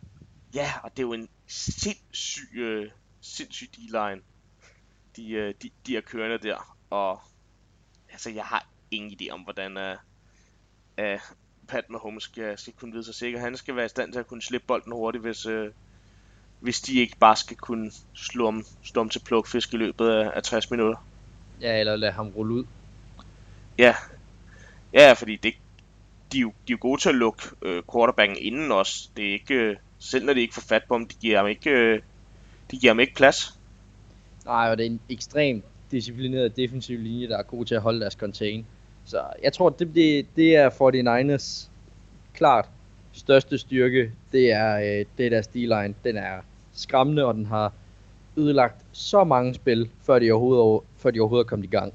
Ja, og det er jo en sindssyg, uh, sindssyg D-line, de, uh, de, de er kørende der. Og altså, jeg har ingen idé om, hvordan uh, uh, Pat Mahomes skal, skal kunne vide sig sikker. Han skal være i stand til at kunne slippe bolden hurtigt, hvis, uh, hvis de ikke bare skal kunne slå om, slå om til plukfisk i løbet af, af 60 minutter. Ja, eller lade ham rulle ud. Ja, ja fordi det, de, er jo, de er jo gode til at lukke øh, quarterbacken inden også. Det er ikke, øh, selv når de ikke får fat på ham, de giver ham ikke, øh, de giver ham ikke plads. Nej, og det er en ekstremt disciplineret defensiv linje, der er god til at holde deres contain. Så jeg tror, det, det, det er 49ers klart største styrke. Det er, øh, det er deres D-line. Den er skræmmende, og den har ødelagt så mange spil, før de overhovedet, før de overhovedet er kommet i gang.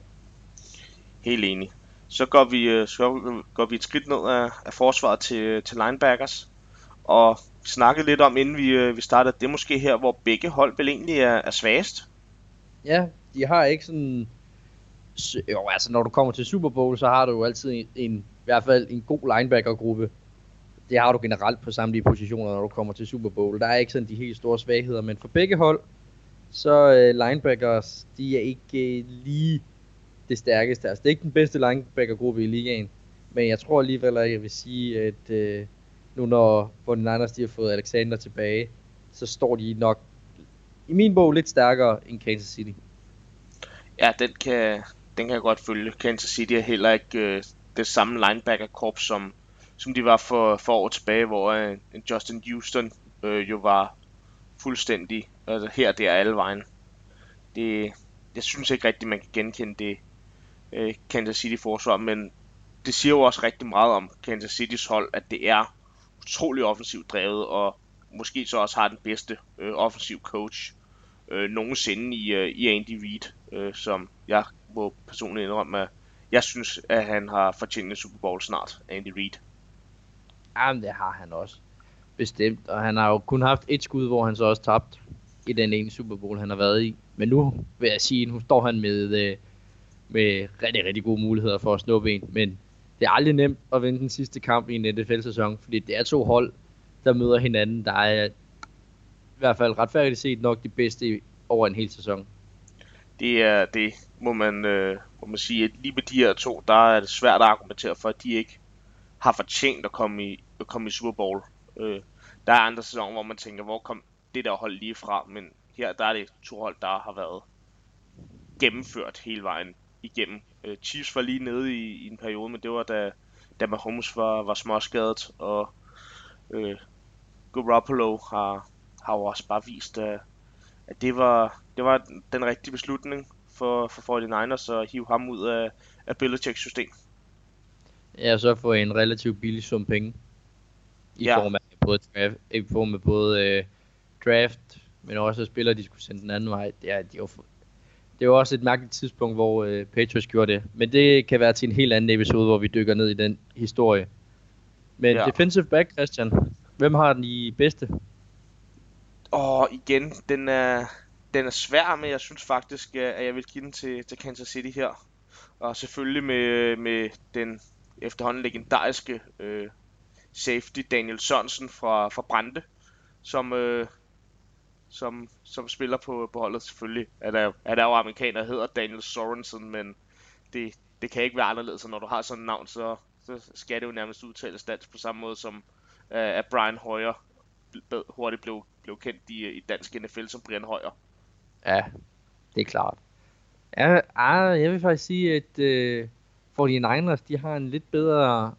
Helt enig. Så går vi, øh, så går vi et skridt ned af, af forsvaret til, til linebackers. Og vi snakkede lidt om, inden vi, øh, vi startede, det er måske her, hvor begge hold vel egentlig er, er svagest. Ja, de har ikke sådan... Jo, altså når du kommer til Super Bowl, så har du jo altid en, en i hvert fald en god linebackergruppe. Det har du generelt på samtlige positioner, når du kommer til Super Bowl. Der er ikke sådan de helt store svagheder, men for begge hold, så øh, linebackers, de er ikke øh, lige det stærkeste. Altså, det er ikke den bedste linebackergruppe i ligaen, men jeg tror alligevel, at jeg vil sige, at øh, nu når 49ers de har fået Alexander tilbage, så står de nok i min bog lidt stærkere end Kansas City. Ja, den kan, den kan jeg godt følge. Kansas City er heller ikke øh, det samme linebacker-korps, som, som de var for, for år tilbage, hvor øh, Justin Houston øh, jo var fuldstændig, altså her der alle vejen. Det, jeg synes ikke rigtigt, man kan genkende det øh, Kansas City forsvar, men det siger jo også rigtig meget om Kansas Citys hold, at det er utrolig offensivt drevet, og måske så også har den bedste øh, offensiv coach øh, nogensinde i, øh, i Andy Reid, øh, som jeg må personligt indrømme, at jeg synes, at han har fortjent en Super Bowl snart, Andy Reid. Jamen, det har han også. Bestemt. Og han har jo kun haft et skud, hvor han så også tabt i den ene Super Bowl, han har været i. Men nu vil jeg sige, nu står han med, øh, med rigtig, rigtig gode muligheder for at snuppe en. Men det er aldrig nemt at vinde den sidste kamp i en NFL-sæson, fordi det er to hold, der møder hinanden, der er i hvert fald retfærdigt set nok de bedste over en hel sæson. Det er det, må man, øh, må man sige, at lige med de her to, der er det svært at argumentere for, at de ikke har fortjent at komme i, at komme i Super Bowl. Øh, der er andre sæsoner, hvor man tænker, hvor kom det der hold lige fra, men her der er det to hold, der har været gennemført hele vejen igennem. Øh, Chiefs var lige nede i, i en periode, men det var da, da Mahomes var, var småskadet, og øh, Garoppolo har, har jo også bare vist, at, at det, var, det var den rigtige beslutning for, for 49ers at hive ham ud af, af Belichicks system. Ja, så få en relativt billig sum penge. I ja. form af både, draft, i form af både øh, draft, men også spillere, de skulle sende den anden vej. Det er, de var, det var også et mærkeligt tidspunkt, hvor øh, Patriots gjorde det. Men det kan være til en helt anden episode, hvor vi dykker ned i den historie. Men ja. defensive back, Christian, hvem har den i bedste? Og igen, den er, den er svær, men jeg synes faktisk, at jeg vil give den til, til Kansas City her. Og selvfølgelig med, med den efterhånden legendariske øh, safety Daniel Sørensen fra, fra Brande, som, øh, som, som spiller på, på holdet. Selvfølgelig er der, er der jo amerikaner, der hedder Daniel Sørensen, men det, det kan ikke være anderledes, når du har sådan et navn, så, så skal det jo nærmest udtales dansk på samme måde som øh, at Brian Hoyer hurtigt blev, blev kendt i, i dansk NFL som Brian Hoyer. Ja, det er klart. Ja, ah, jeg vil faktisk sige, at øh, 49ers, de har en lidt bedre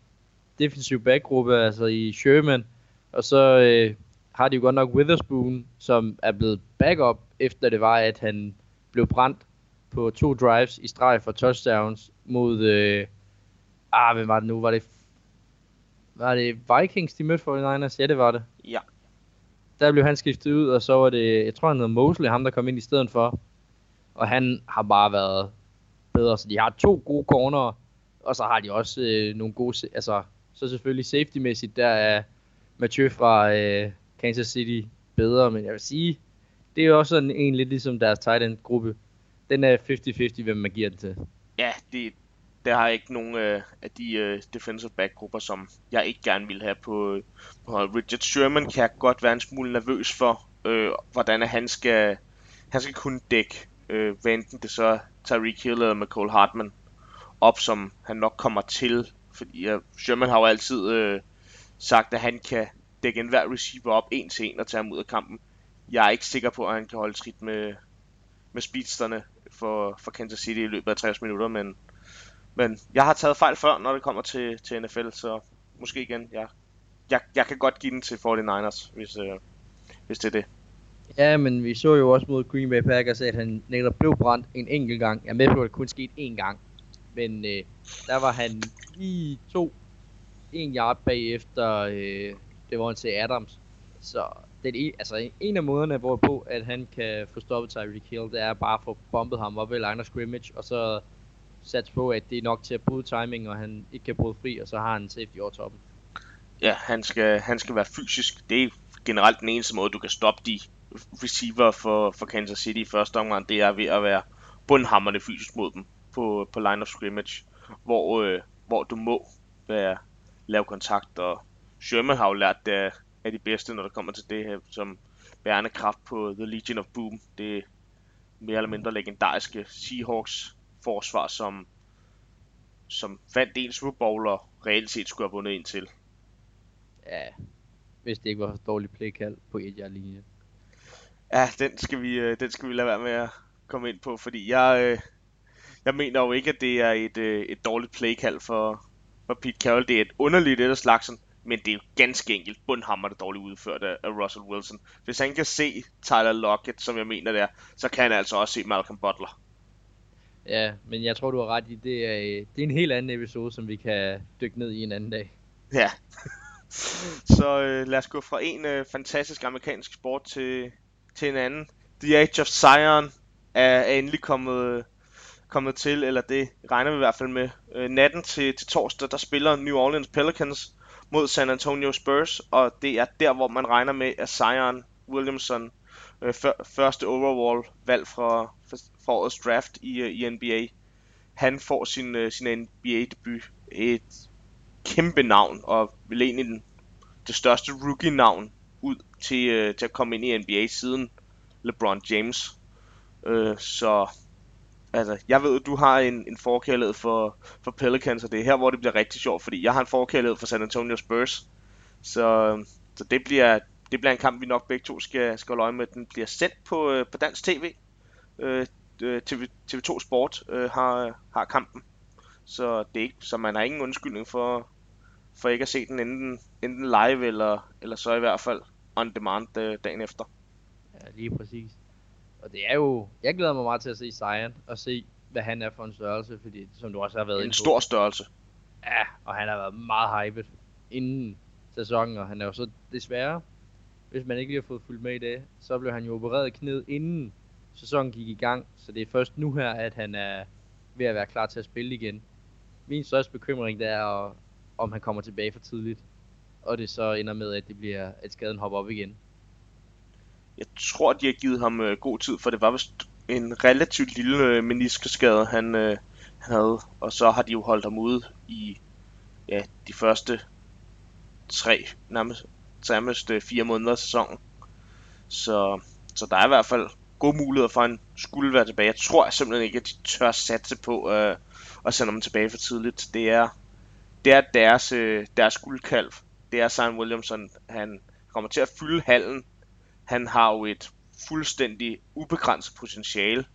defensiv backgruppe, altså i Sherman, og så øh, har de jo godt nok Witherspoon, som er blevet backup, efter det var, at han blev brændt på to drives i streg for touchdowns mod, øh, ah, hvem var det nu? Var det, var det Vikings, de mødte 49ers? Ja, det var det. Ja. Der blev han skiftet ud, og så var det, jeg tror han hedder Mosley, ham der kom ind i stedet for. Og han har bare været bedre, så de har to gode corner, og så har de også øh, nogle gode, altså, så selvfølgelig safety-mæssigt, der er Mathieu fra øh, Kansas City bedre, men jeg vil sige, det er jo også sådan en lidt ligesom deres tight end gruppe. Den er 50-50, hvem man giver den til. Ja, det, der har ikke nogen øh, af de øh, defensive back grupper, som jeg ikke gerne vil have på, på Richard Sherman kan jeg godt være en smule nervøs for, øh, hvordan han skal, han skal kunne dække, øh, hvad enten det så Tyreek Hill eller McCall Hartman op, som han nok kommer til. Fordi ja, Sherman har jo altid øh, sagt, at han kan dække enhver receiver op en til en og tage ham ud af kampen. Jeg er ikke sikker på, at han kan holde trit med, med speedsterne for, for Kansas City i løbet af 60 minutter, men, men jeg har taget fejl før, når det kommer til, til NFL, så måske igen, jeg, jeg, jeg kan godt give den til 49ers, hvis, øh, hvis det er det. Ja, men vi så jo også mod Green Bay Packers, at han netop blev brændt en enkelt gang. Jeg er med på, at det kun skete én gang. Men øh, der var han lige to, en yard bagefter øh, det var til Adams. Så det er altså en af måderne, hvorpå at han kan få stoppet Tyreek Hill, det er bare at få bombet ham op ved line of scrimmage, og så sats på, at det er nok til at bryde timing, og han ikke kan bryde fri, og så har han safety over toppen. Ja, han skal, han skal være fysisk. Det er generelt den eneste måde, du kan stoppe de receiver for, for Kansas City i første omgang, det er ved at være bundhammerne fysisk mod dem på, på line of scrimmage, hvor, øh, hvor du må være, lave kontakt, og Sherman har jo lært det af de bedste, når det kommer til det her, som bærende kraft på The Legion of Boom. Det er mere eller mindre legendariske Seahawks forsvar, som, som fandt en Super Bowl og reelt set skulle have vundet en til. Ja, hvis det ikke var så dårligt playkald på et yard linje. Ja, den skal, vi, øh, den skal vi lade være med at komme ind på, fordi jeg, øh, jeg mener jo ikke, at det er et, øh, et dårligt playkald for, for Pete Carroll. Det er et underligt et af slagsen, men det er jo ganske enkelt bundhammer dårligt udført af, af Russell Wilson. Hvis han kan se Tyler Lockett, som jeg mener der, så kan han altså også se Malcolm Butler. Ja, men jeg tror, du har ret i, det er, det er en helt anden episode, som vi kan dykke ned i en anden dag. Ja. så øh, lad os gå fra en øh, fantastisk amerikansk sport til, til en anden. The Age of Zion er, er endelig kommet, kommet til, eller det regner vi i hvert fald med. Øh, natten til, til torsdag, der spiller New Orleans Pelicans mod San Antonio Spurs, og det er der, hvor man regner med, at Zion Williamson, øh, første overall valg fra, fra årets draft i, øh, i NBA, han får sin, øh, sin NBA-debut. Et kæmpe navn, og vil egentlig den, det største rookie-navn ud til, øh, til at komme ind i NBA siden LeBron James. Øh, så altså, jeg ved, at du har en, en forkærlighed for, for Pelicans, og det er her, hvor det bliver rigtig sjovt, fordi jeg har en forkærlighed for San Antonio Spurs. Så, øhm, så det, bliver, det bliver en kamp, vi nok begge to skal, skal holde øje med. Den bliver sendt på, øh, på dansk tv. Øh, øh TV, TV2 Sport øh, har, har kampen. Så, det er ikke, så man har ingen undskyldning for, for ikke at se den enten, enten live, eller, eller så i hvert fald on demand øh, dagen efter. Ja, lige præcis. Og det er jo, jeg glæder mig meget til at se Zion, og se, hvad han er for en størrelse, fordi som du også har været En stor størrelse. Ja, og han har været meget hyped inden sæsonen, og han er jo så desværre, hvis man ikke lige har fået fulgt med i det, så blev han jo opereret i knæet inden sæsonen gik i gang, så det er først nu her, at han er ved at være klar til at spille igen. Min største bekymring det er, om han kommer tilbage for tidligt, og det så ender med, at det bliver, at skaden hopper op igen. Jeg tror, de har givet ham øh, god tid, for det var vist en relativt lille øh, meniskeskade, han, øh, han havde, og så har de jo holdt ham ude i ja, de første tre, nærmest, nærmest øh, fire måneder af sæsonen. Så, så der er i hvert fald gode muligheder for, at han skulle være tilbage. Jeg tror simpelthen ikke, at de tør satse på øh, at sende ham tilbage for tidligt. Det er, det er deres, øh, deres guldkalv. Det er Simon Williamson. Han kommer til at fylde hallen. Han har jo et fuldstændig ubegrænset potentiale.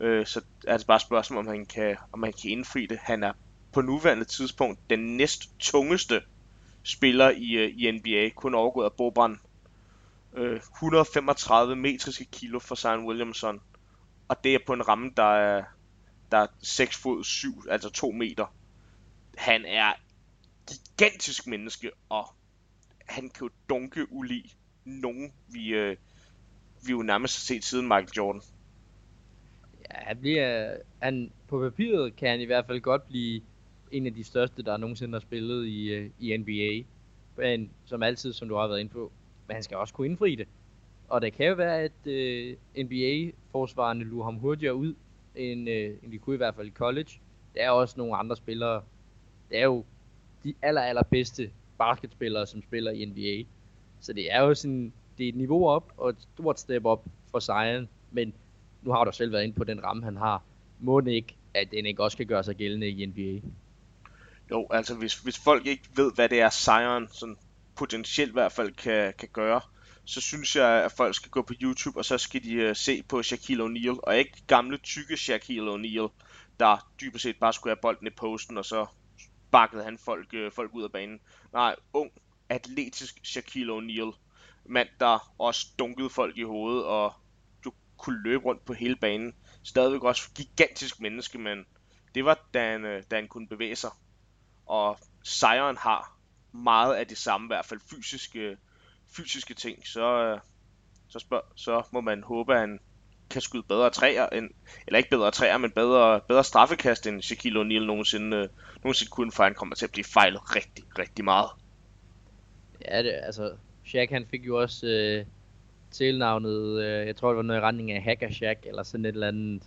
Øh, så er det bare et spørgsmål, om han, kan, om han kan indfri det. Han er på nuværende tidspunkt den næst tungeste spiller i, øh, i NBA, kun overgået af Boban øh, 135 metriske kilo for Zion Williamson. Og det er på en ramme, der er, der er 6 fod 7, altså 2 meter. Han er gigantisk menneske, og han kan jo dunke uli nogen, vi, øh, vi jo nærmest har set siden Michael Jordan. Ja, han bliver, han, på papiret kan han i hvert fald godt blive en af de største, der nogensinde har spillet i, øh, i NBA. Men som altid, som du har været inde på, men han skal også kunne indfri det. Og det kan jo være, at øh, NBA-forsvarerne lurer ham hurtigere ud, end, øh, end de kunne i hvert fald i college. Der er også nogle andre spillere. Det er jo de aller, aller bedste basketspillere, som spiller i NBA. Så det er jo sådan, det er et niveau op, og et stort step op for Zion. Men nu har du selv været inde på den ramme, han har. Må den ikke, at den ikke også kan gøre sig gældende i NBA? Jo, altså hvis, hvis folk ikke ved, hvad det er Zion sådan potentielt i hvert fald kan, kan gøre, så synes jeg, at folk skal gå på YouTube, og så skal de uh, se på Shaquille O'Neal, og ikke gamle, tykke Shaquille O'Neal, der dybest set bare skulle have bolden i posten, og så bakkede han folk, øh, folk ud af banen. Nej, ung, atletisk Shaquille O'Neal, mand, der også dunkede folk i hovedet, og du kunne løbe rundt på hele banen. Stadigvæk også gigantisk menneske, men det var, da han, øh, da han kunne bevæge sig. Og sejren har meget af det samme, i hvert fald fysiske, fysiske ting, så, øh, så, spørg, så må man håbe, at han kan skyde bedre træer, end, eller ikke bedre træer, men bedre, bedre straffekast, end Shaquille O'Neal nogensinde, øh, nogensinde kunne, for han kommer til at blive fejlet rigtig, rigtig meget. Ja, det, altså, Shaq han fik jo også øh, tilnavnet, øh, jeg tror det var noget i retning af Hacker Shaq, eller sådan et eller andet,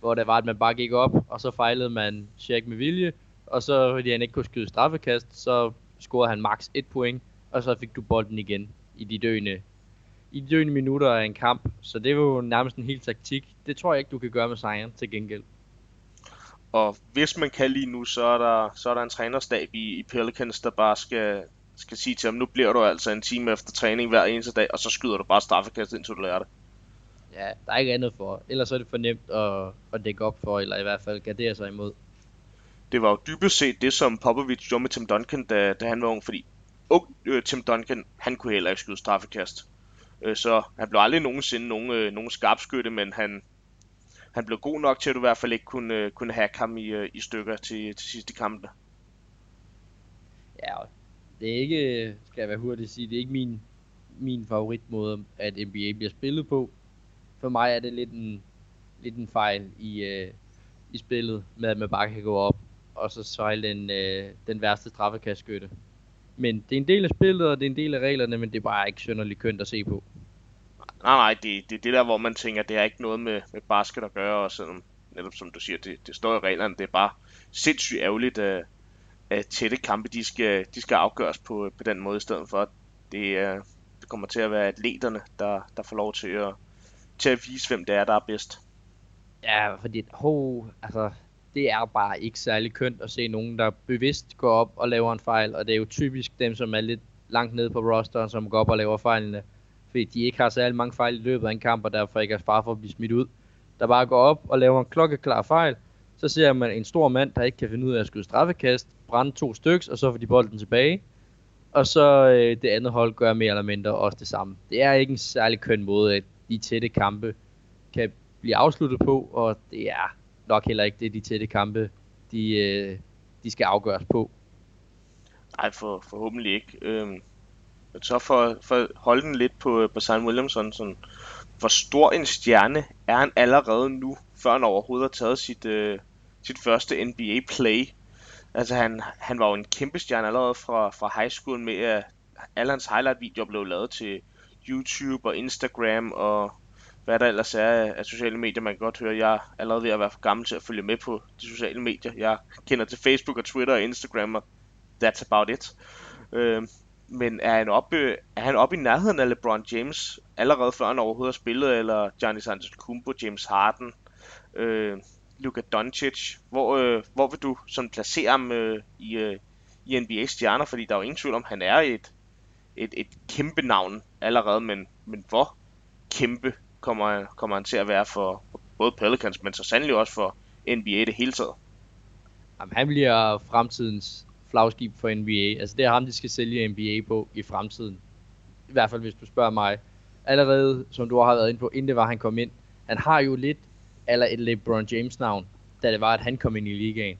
hvor det var, at man bare gik op, og så fejlede man Shaq med vilje, og så fordi han ikke kunne skyde straffekast, så scorede han max 1 point, og så fik du bolden igen i de døende, i de døende minutter af en kamp. Så det var jo nærmest en helt taktik. Det tror jeg ikke, du kan gøre med sejren til gengæld. Og hvis man kan lige nu, så er der, så er der en trænerstab i, i Pelicans, der bare skal, skal sige til ham, nu bliver du altså en time efter træning hver eneste dag, og så skyder du bare straffekast, indtil du lærer det. Ja, der er ikke andet for. Ellers er det for nemt at, at dække op for, eller i hvert fald gardere sig imod det var jo dybest set det, som Popovich gjorde med Tim Duncan, da, da han var ung, fordi ung øh, Tim Duncan, han kunne heller ikke skyde straffekast. Øh, så han blev aldrig nogensinde nogen, øh, nogen skarpskytte, men han, han blev god nok til, at du i hvert fald ikke kunne, øh, kunne have ham i, øh, i stykker til, til sidste kampe. Ja, det er ikke, skal jeg være hurtig at sige, det er ikke min, min favoritmåde, at NBA bliver spillet på. For mig er det lidt en, lidt en fejl i, øh, i spillet, med at man bare kan gå op, og så sejle den, øh, den værste straffekastskytte. Men det er en del af spillet, og det er en del af reglerne, men det er bare ikke synderligt kønt at se på. Nej, nej, det, det er det der, hvor man tænker, det har ikke noget med, med basket at gøre, og sådan, netop som du siger, det, det står i reglerne, det er bare sindssygt ærgerligt, at, at tætte kampe, de skal, de skal afgøres på, på den måde, i stedet for, det, øh, det kommer til at være atleterne, der, der får lov til at, til at vise, hvem det er, der er bedst. Ja, fordi ho, altså, det er bare ikke særlig kønt at se nogen, der bevidst går op og laver en fejl, og det er jo typisk dem, som er lidt langt nede på rosteren, som går op og laver fejlene, fordi de ikke har særlig mange fejl i løbet af en kamp, og derfor ikke er far for at blive smidt ud. Der bare går op og laver en klokkeklar fejl, så ser man en stor mand, der ikke kan finde ud af at skyde straffekast, brænde to styks, og så får de bolden tilbage. Og så øh, det andet hold gør mere eller mindre også det samme. Det er ikke en særlig køn måde, at de tætte kampe kan blive afsluttet på, og det er nok heller ikke det, de tætte kampe, de, øh, de skal afgøres på. Nej, for, forhåbentlig ikke. Øhm, så for, for at holde den lidt på, øh, på Simon Williamson, sådan, hvor stor en stjerne er han allerede nu, før han overhovedet har taget sit, øh, sit første NBA-play. Altså han, han var jo en kæmpe stjerne allerede fra, fra high school med, at alle hans highlight-videoer blev lavet til YouTube og Instagram og hvad der ellers er af sociale medier. Man kan godt høre, at jeg er allerede ved at være for gammel til at følge med på de sociale medier. Jeg kender til Facebook og Twitter og Instagram, og that's about it. Øh, men er han, oppe, øh, er han oppe i nærheden af LeBron James, allerede før han overhovedet har spillet, eller Giannis Antetokounmpo, James Harden, øh, Luka Doncic? Hvor, øh, hvor vil du sådan placere ham øh, i, øh, i NBA stjerner? Fordi der er jo ingen tvivl om, han er et, et, et kæmpe navn allerede, men, men hvor kæmpe kommer, kommer han til at være for, for både Pelicans, men så sandelig også for NBA det hele taget? Jamen, han bliver fremtidens flagskib for NBA. Altså det er ham, de skal sælge NBA på i fremtiden. I hvert fald hvis du spørger mig. Allerede, som du har været inde på, inden det var, han kom ind. Han har jo lidt eller et LeBron James navn, da det var, at han kom ind i ligaen.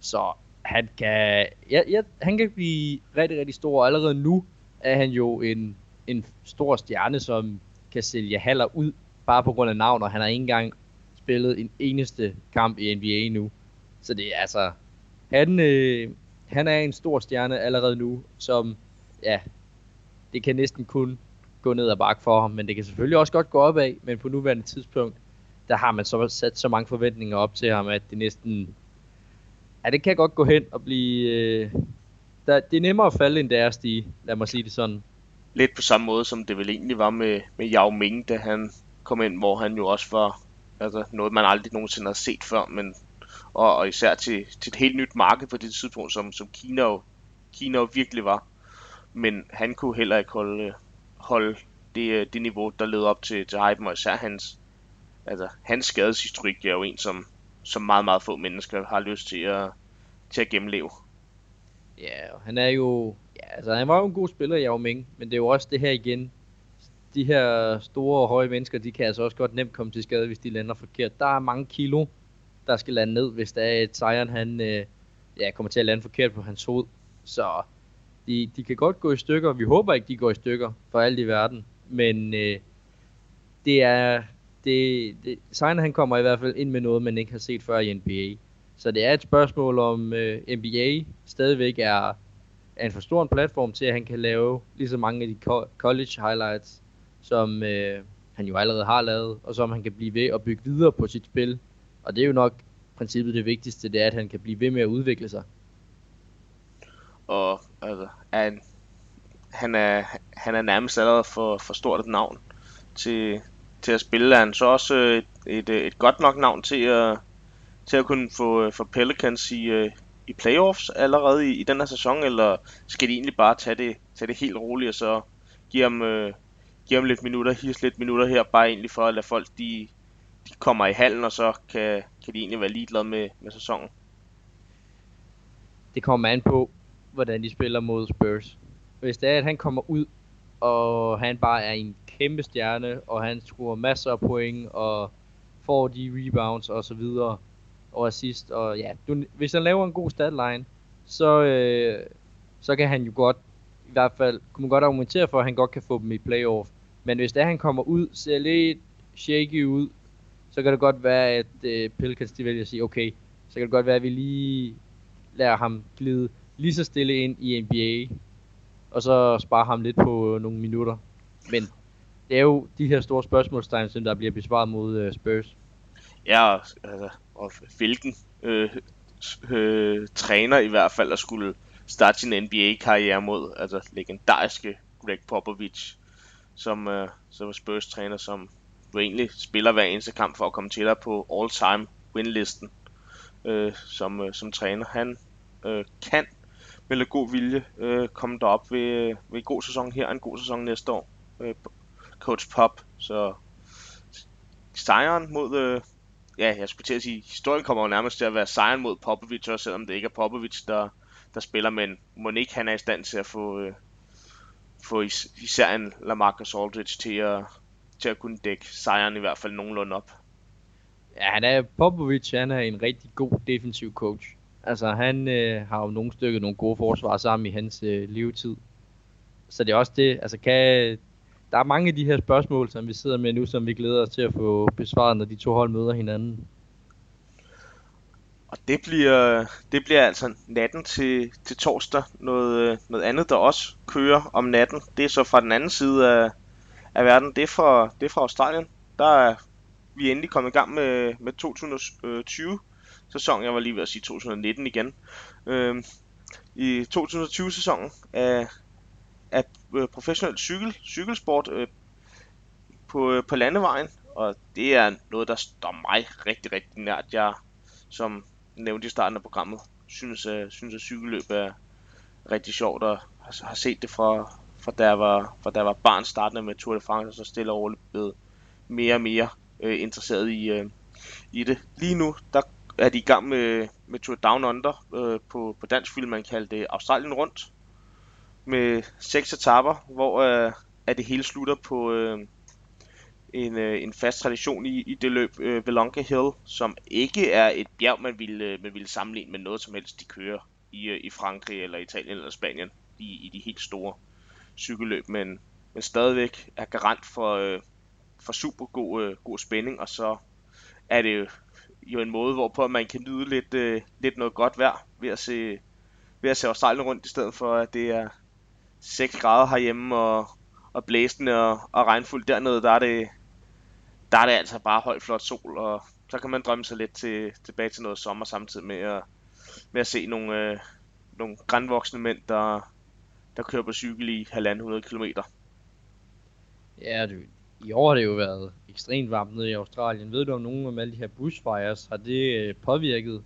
Så han kan, ja, ja, han kan blive rigtig, rigtig stor, og allerede nu er han jo en, en stor stjerne, som kan sælge haller ud, bare på grund af navn, og han har ikke engang spillet en eneste kamp i NBA nu. Så det er altså, han, øh, han er en stor stjerne allerede nu, som, ja, det kan næsten kun gå ned ad bakke for ham, men det kan selvfølgelig også godt gå opad, men på nuværende tidspunkt, der har man så sat så mange forventninger op til ham, at det næsten, ja, det kan godt gå hen og blive, øh, der, det er nemmere at falde, end det er at stige, lad mig sige det sådan. Lidt på samme måde, som det vel egentlig var med, med Yao Ming, da han kom ind, hvor han jo også var altså noget, man aldrig nogensinde har set før, men og, og især til, til et helt nyt marked på det tidspunkt, som, som Kina, jo, Kina jo virkelig var. Men han kunne heller ikke holde, holde det, øh, det niveau, der led op til, til hypen, og især hans, altså, hans skadeshistorik er jo en, som, som meget, meget få mennesker har lyst til at, til at gennemleve. Ja, han er jo, ja, altså han var jo en god spiller, Yao Ming, men det er jo også det her igen, de her store og høje mennesker, de kan altså også godt nemt komme til skade, hvis de lander forkert. Der er mange kilo, der skal lande ned, hvis der er et sejren, han øh, ja, kommer til at lande forkert på hans hoved. Så de, de kan godt gå i stykker. Vi håber ikke, de går i stykker for alt i verden. Men øh, det er... Det, det, Sejren han kommer i hvert fald ind med noget, man ikke har set før i NBA. Så det er et spørgsmål om øh, NBA stadigvæk er, er en for stor en platform til, at han kan lave lige så mange af de college highlights, som øh, han jo allerede har lavet, og som han kan blive ved at bygge videre på sit spil og det er jo nok princippet det vigtigste, det er, at han kan blive ved med at udvikle sig. Og altså, han, han, er, han er nærmest allerede for, for stort et navn til, til at spille. Er Han så også øh, et, et, øh, et godt nok navn til at, til at kunne få, øh, for Pelicans i, øh, i playoffs allerede i, i den her sæson, eller skal de egentlig bare tage det, tage det helt roligt og så give ham, øh, give ham lidt minutter, hisse lidt minutter her, bare egentlig for at lade folk de, de kommer i halen, og så kan, kan de egentlig være ligeglade med, med sæsonen. Det kommer an på, hvordan de spiller mod Spurs. Hvis det er, at han kommer ud, og han bare er en kæmpe stjerne, og han scorer masser af point, og får de rebounds og så videre, og assist, og ja, du, hvis han laver en god statline, så, øh, så kan han jo godt, i hvert fald, kunne man godt argumentere for, at han godt kan få dem i playoff. Men hvis det er, han kommer ud, ser lidt shaky ud, så kan det godt være, at øh, Pelicans de vælger at sige, okay, så kan det godt være, at vi lige lader ham glide lige så stille ind i NBA, og så spare ham lidt på nogle minutter. Men det er jo de her store spørgsmålstegn, som der bliver besvaret mod øh, Spurs. Ja, altså, og hvilken øh, øh, træner i hvert fald, der skulle starte sin NBA-karriere mod, altså legendariske Greg Popovich, som, øh, som er Spurs træner, som jo egentlig spiller hver eneste kamp for at komme til på all-time win-listen øh, som, øh, som træner. Han øh, kan med lidt god vilje øh, komme derop ved, øh, ved en god sæson her og en god sæson næste år. Øh, Coach Pop, så sejren mod, øh, ja, jeg skulle til at sige, historien kommer jo nærmest til at være sejren mod Popovic, også selvom det ikke er Popovic, der, der spiller, men Monique han er i stand til at få, øh, få is- især en Lamarcus Aldridge til at, til at kunne dække sejren i hvert fald nogenlunde op. Ja, han er, Popovic han er en rigtig god defensiv coach. Altså han øh, har jo nogle stykker nogle gode forsvar sammen i hans øh, levetid. Så det er også det, altså kan, der er mange af de her spørgsmål, som vi sidder med nu, som vi glæder os til at få besvaret, når de to hold møder hinanden. Og det bliver, det bliver altså natten til, til torsdag. Noget, noget andet, der også kører om natten, det er så fra den anden side af, af verden. Det er fra, det er fra Australien. Der er vi endelig kommet i gang med, med 2020 sæson. Jeg var lige ved at sige 2019 igen. Øhm, I 2020 sæsonen af, af øh, professionel cykel, cykelsport øh, på, øh, på landevejen. Og det er noget, der står mig rigtig, rigtig nært. Jeg, som nævnte i starten af programmet, synes, øh, synes at cykelløb er rigtig sjovt og har, har set det fra, fra da jeg var, fra da jeg var barn startende med Tour de France, og så stille og roligt blevet mere og mere øh, interesseret i, øh, i det. Lige nu, der er de i gang med, med Tour Down Under øh, på, på dansk film, man kalder det Australien rundt, med seks etapper, hvor øh, at det hele slutter på øh, en, øh, en fast tradition i, i det løb, øh, Velonca Hill, som ikke er et bjerg, man ville, øh, man ville sammenligne med noget som helst, de kører i, øh, i Frankrig eller Italien eller Spanien, i, i de helt store cykelløb, men, men stadigvæk er garant for, øh, for super god, øh, god spænding, og så er det jo en måde, hvorpå man kan nyde lidt, øh, lidt noget godt vejr ved at se, ved at se Australien rundt, i stedet for at det er 6 grader herhjemme og, og blæsende og, og regnfuldt dernede, der er det, der er det altså bare højt flot sol, og så kan man drømme sig lidt til, tilbage til noget sommer samtidig med at, med at se nogle, øh, nogle grænvoksne mænd, der, der kører på cykel i 1.500 km. Ja, du, i år har det jo været ekstremt varmt nede i Australien. Ved du om nogen af alle de her bushfires, har det øh, påvirket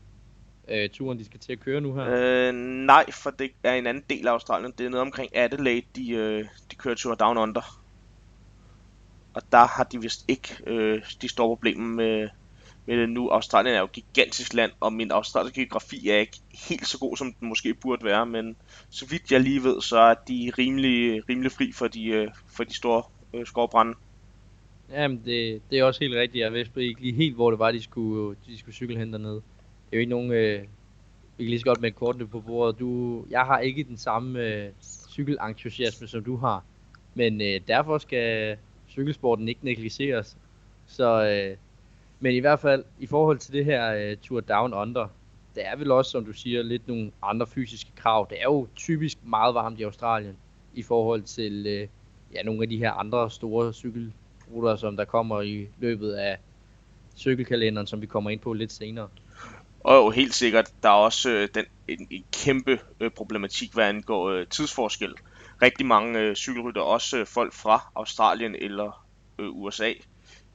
øh, turen, de skal til at køre nu her? Øh, nej, for det er en anden del af Australien. Det er noget omkring Adelaide, de, øh, de kører tur down under. Og der har de vist ikke øh, de store problemer med, med det nu. Australien er jo et gigantisk land, og min australske geografi er ikke helt så god, som den måske burde være. Men så vidt jeg lige ved, så er de rimelig, rimelig fri for de, øh, for de store øh, skovbrænde. Jamen, det, det er også helt rigtigt. Jeg vidste ikke lige helt, hvor det var, de skulle, de skulle cykle hen dernede. Det er jo ikke nogen... Øh, vi kan lige så godt med kortene på bordet. Du, jeg har ikke den samme øh, cykelentusiasme, som du har. Men øh, derfor skal cykelsporten ikke negligeres. Så, øh, men i hvert fald, i forhold til det her øh, Tour Down Under, der er vel også, som du siger, lidt nogle andre fysiske krav. Det er jo typisk meget varmt i Australien i forhold til øh, ja, nogle af de her andre store cykelruter, som der kommer i løbet af cykelkalenderen, som vi kommer ind på lidt senere. Og jo, helt sikkert, der er også øh, den, en, en kæmpe øh, problematik, hvad angår øh, tidsforskel. Rigtig mange øh, cykelrytter, også øh, folk fra Australien eller øh, USA,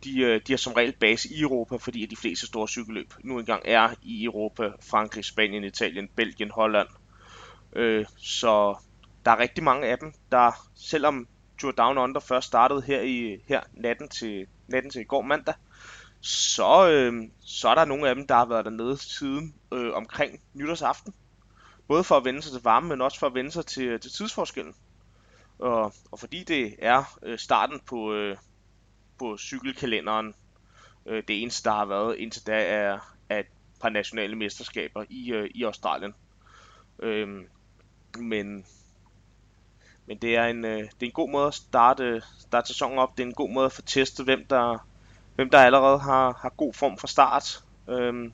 de, øh, de har som regel base i Europa, fordi de fleste store cykelløb nu engang er i Europa, Frankrig, Spanien, Italien, Belgien, Holland. Øh, så der er rigtig mange af dem, der selvom Tour Down Under først startede her i her natten til, natten til i går mandag, så, øh, så er der nogle af dem, der har været dernede siden øh, omkring nytårsaften. Både for at vende sig til varme, men også for at vende sig til, øh, til tidsforskellen. Og, og fordi det er øh, starten på, øh, på cykelkalenderen, øh, det eneste, der har været indtil da, er, er et par nationale mesterskaber i, øh, i Australien. Øh, men men det er en, øh, det er en god måde at starte, øh, starte sæsonen op. Det er en god måde at få testet, hvem der, hvem der allerede har, har god form fra start. Øhm,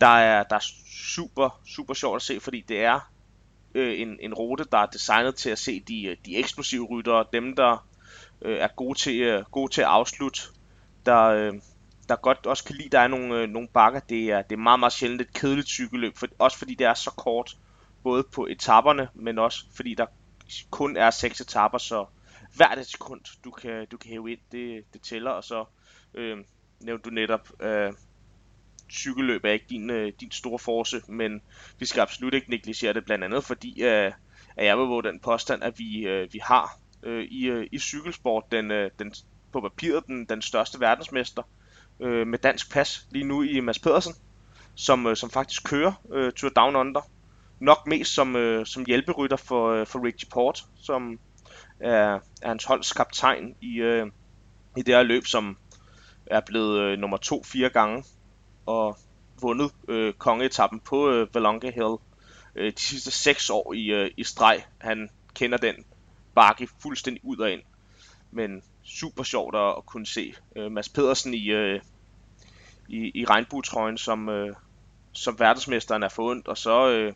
der, er, der er super, super sjovt at se, fordi det er øh, en, en rute, der er designet til at se de, de eksplosive ryttere, dem der øh, er gode til, øh, gode til at afslutte, der, øh, der godt også kan lide, der er nogle, øh, nogle bakker. Det er, det er meget, meget sjældent et kedeligt cykelløb, for, også fordi det er så kort, både på etaperne, men også fordi der kun er seks etapper, så hvert et sekund, du kan, du kan hæve ind, det, det tæller, og så øh, nævnte du netop, øh, cykelløb er ikke din, øh, din store force, men vi skal absolut ikke negligere det, blandt andet fordi, øh, at jeg vil våge den påstand, at vi, øh, vi har øh, i, øh, i cykelsport den, øh, den, på papiret den, den største verdensmester øh, med dansk pas lige nu i Mads Pedersen, som, øh, som faktisk kører øh, Tour Down Under. Nok mest som, øh, som hjælperytter for, øh, for Richie Port, som er, er hans holds kaptajn i, øh, i det her løb, som er blevet øh, nummer to fire gange og vundet øh, kongeetappen på øh, Valonga Hill øh, de sidste seks år i, øh, i streg. Han kender den bakke fuldstændig ud og ind. Men super sjovt at, at kunne se øh, Mads Pedersen i, øh, i, i regnbuetrøjen, som, øh, som verdensmesteren er forundt, og så øh,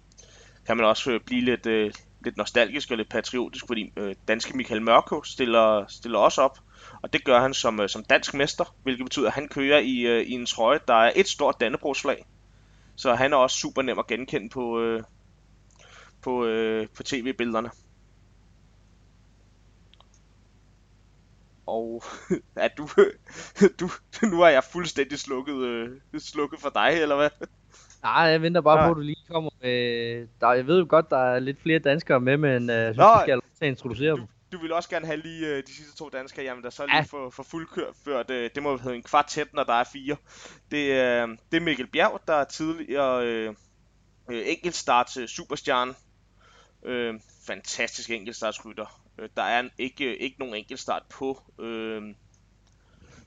kan man også øh, blive lidt, øh, lidt nostalgisk og lidt patriotisk, fordi øh, danske Michael Mørko stiller, stiller også op, og det gør han som, øh, som dansk mester, hvilket betyder, at han kører i, øh, i en trøje, der er et stort dannebrogsflag. Så han er også super nem at genkende på, øh, på, øh, på tv-billederne. Og ja, du, du, nu er jeg fuldstændig slukket, øh, slukket for dig, eller hvad? Nej, jeg venter bare ja. på, at du lige kommer med... Der, jeg ved jo godt, der er lidt flere danskere med, men øh, jeg synes, Nå, skal til at introducere dem. Du vil også gerne have lige øh, de sidste to danskere, jamen der så lige ja. for, for fuldført, øh, det må hedde en kvartet, når der er fire. Det, øh, det er Mikkel Bjerg, der er tidligere øh, øh, enkeltstart til Superstjerne. Øh, fantastisk enkeltstartsrytter. Øh, der er en, ikke, ikke nogen enkeltstart på, øh,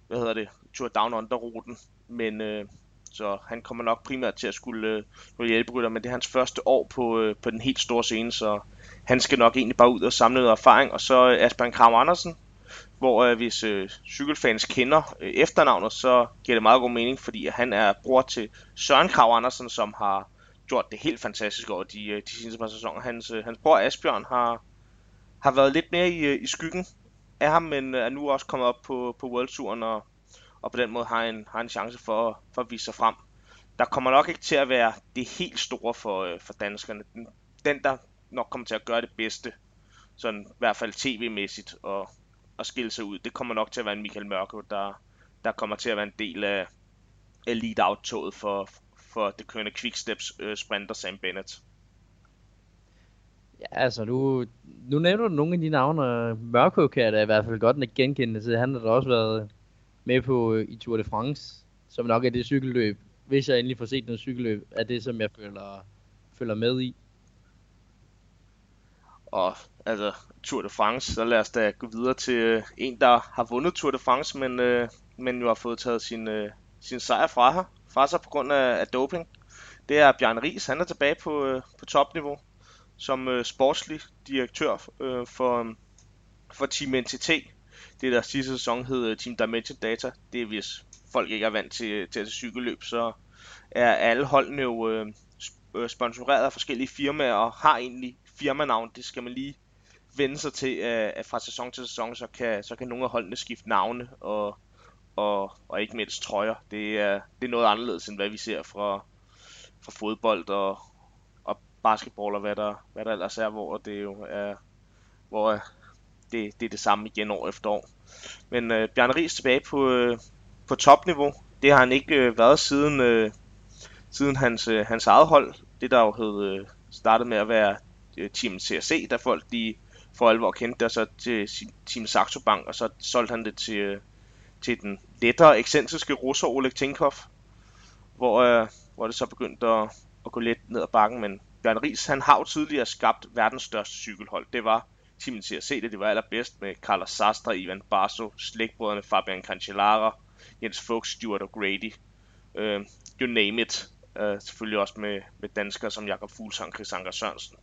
hvad hedder det, Tour Down Under-ruten, men øh, så han kommer nok primært til at skulle, øh, hjælpe rytter, men det er hans første år på, øh, på den helt store scene, så han skal nok egentlig bare ud og samle noget erfaring. Og så øh, Asbjørn Kram Andersen, hvor øh, hvis øh, cykelfans kender øh, efternavnet, så giver det meget god mening, fordi han er bror til Søren Krav Andersen, som har gjort det helt fantastisk over de, øh, de sidste par sæsoner. Hans, øh, hans bror Asbjørn har, har været lidt mere i, øh, i skyggen af ham, men er nu også kommet op på, på World Touren og, og på den måde har en, har en chance for, for at vise sig frem. Der kommer nok ikke til at være det helt store for, øh, for danskerne. Den, den, der nok kommer til at gøre det bedste, sådan i hvert fald tv-mæssigt, og, og skille sig ud, det kommer nok til at være en Michael Mørko, der, der kommer til at være en del af elite out for, for det kørende Quicksteps øh, sprinter Sam Bennett. Ja, altså nu, nu nævner du nogle af de navne. Mørko kan jeg da i hvert fald godt genkende til. Han har da også været med på øh, i Tour de France, som nok er det cykelløb, hvis jeg endelig får set noget cykelløb, er det, som jeg føler, føler med i. Og altså, Tour de France, så lad os da gå videre til øh, en, der har vundet Tour de France, men, øh, men jo har fået taget sin, øh, sin sejr fra, her, fra sig på grund af, af doping. Det er Bjørn Ries, han er tilbage på, øh, på topniveau som øh, sportslig direktør øh, for, for Team NTT. Det der sidste sæson hed Team Dimension Data. Det er hvis folk ikke er vant til, til at cykelløb, så er alle holdene jo øh, øh, sponsoreret af forskellige firmaer og har egentlig firmanavn. Det skal man lige vende sig til, øh, at fra sæson til sæson, så kan, så kan nogle af holdene skifte navne og, og, og ikke mindst trøjer. Det er, det er noget anderledes, end hvad vi ser fra, fra fodbold og, og basketball og hvad der, hvad der ellers er, hvor det jo er, hvor det, det er det samme igen år efter år. Men øh, Bjarne Ries tilbage på, øh, på topniveau. Det har han ikke øh, været siden, øh, siden hans, øh, hans eget hold. Det der jo hed, øh, startede med at være øh, Team CRC, der folk de for alvor kendte det, og så til Team Saxo Bank, og så solgte han det til, øh, til den lettere, ekscentriske russer Oleg Tinkov, hvor, øh, hvor det så begyndte at, at gå lidt ned ad bakken, men Bjørn Ries, han har jo tidligere skabt verdens største cykelhold. Det var timen til at se det, det var allerbedst med Carlos Sastre, Ivan Barso, slægtbrødrene Fabian Cancellara, Jens Fuchs, Stuart O'Grady, uh, you name it. Uh, selvfølgelig også med, med danskere som Jakob Fuglsang, Chris Anker Sørensen,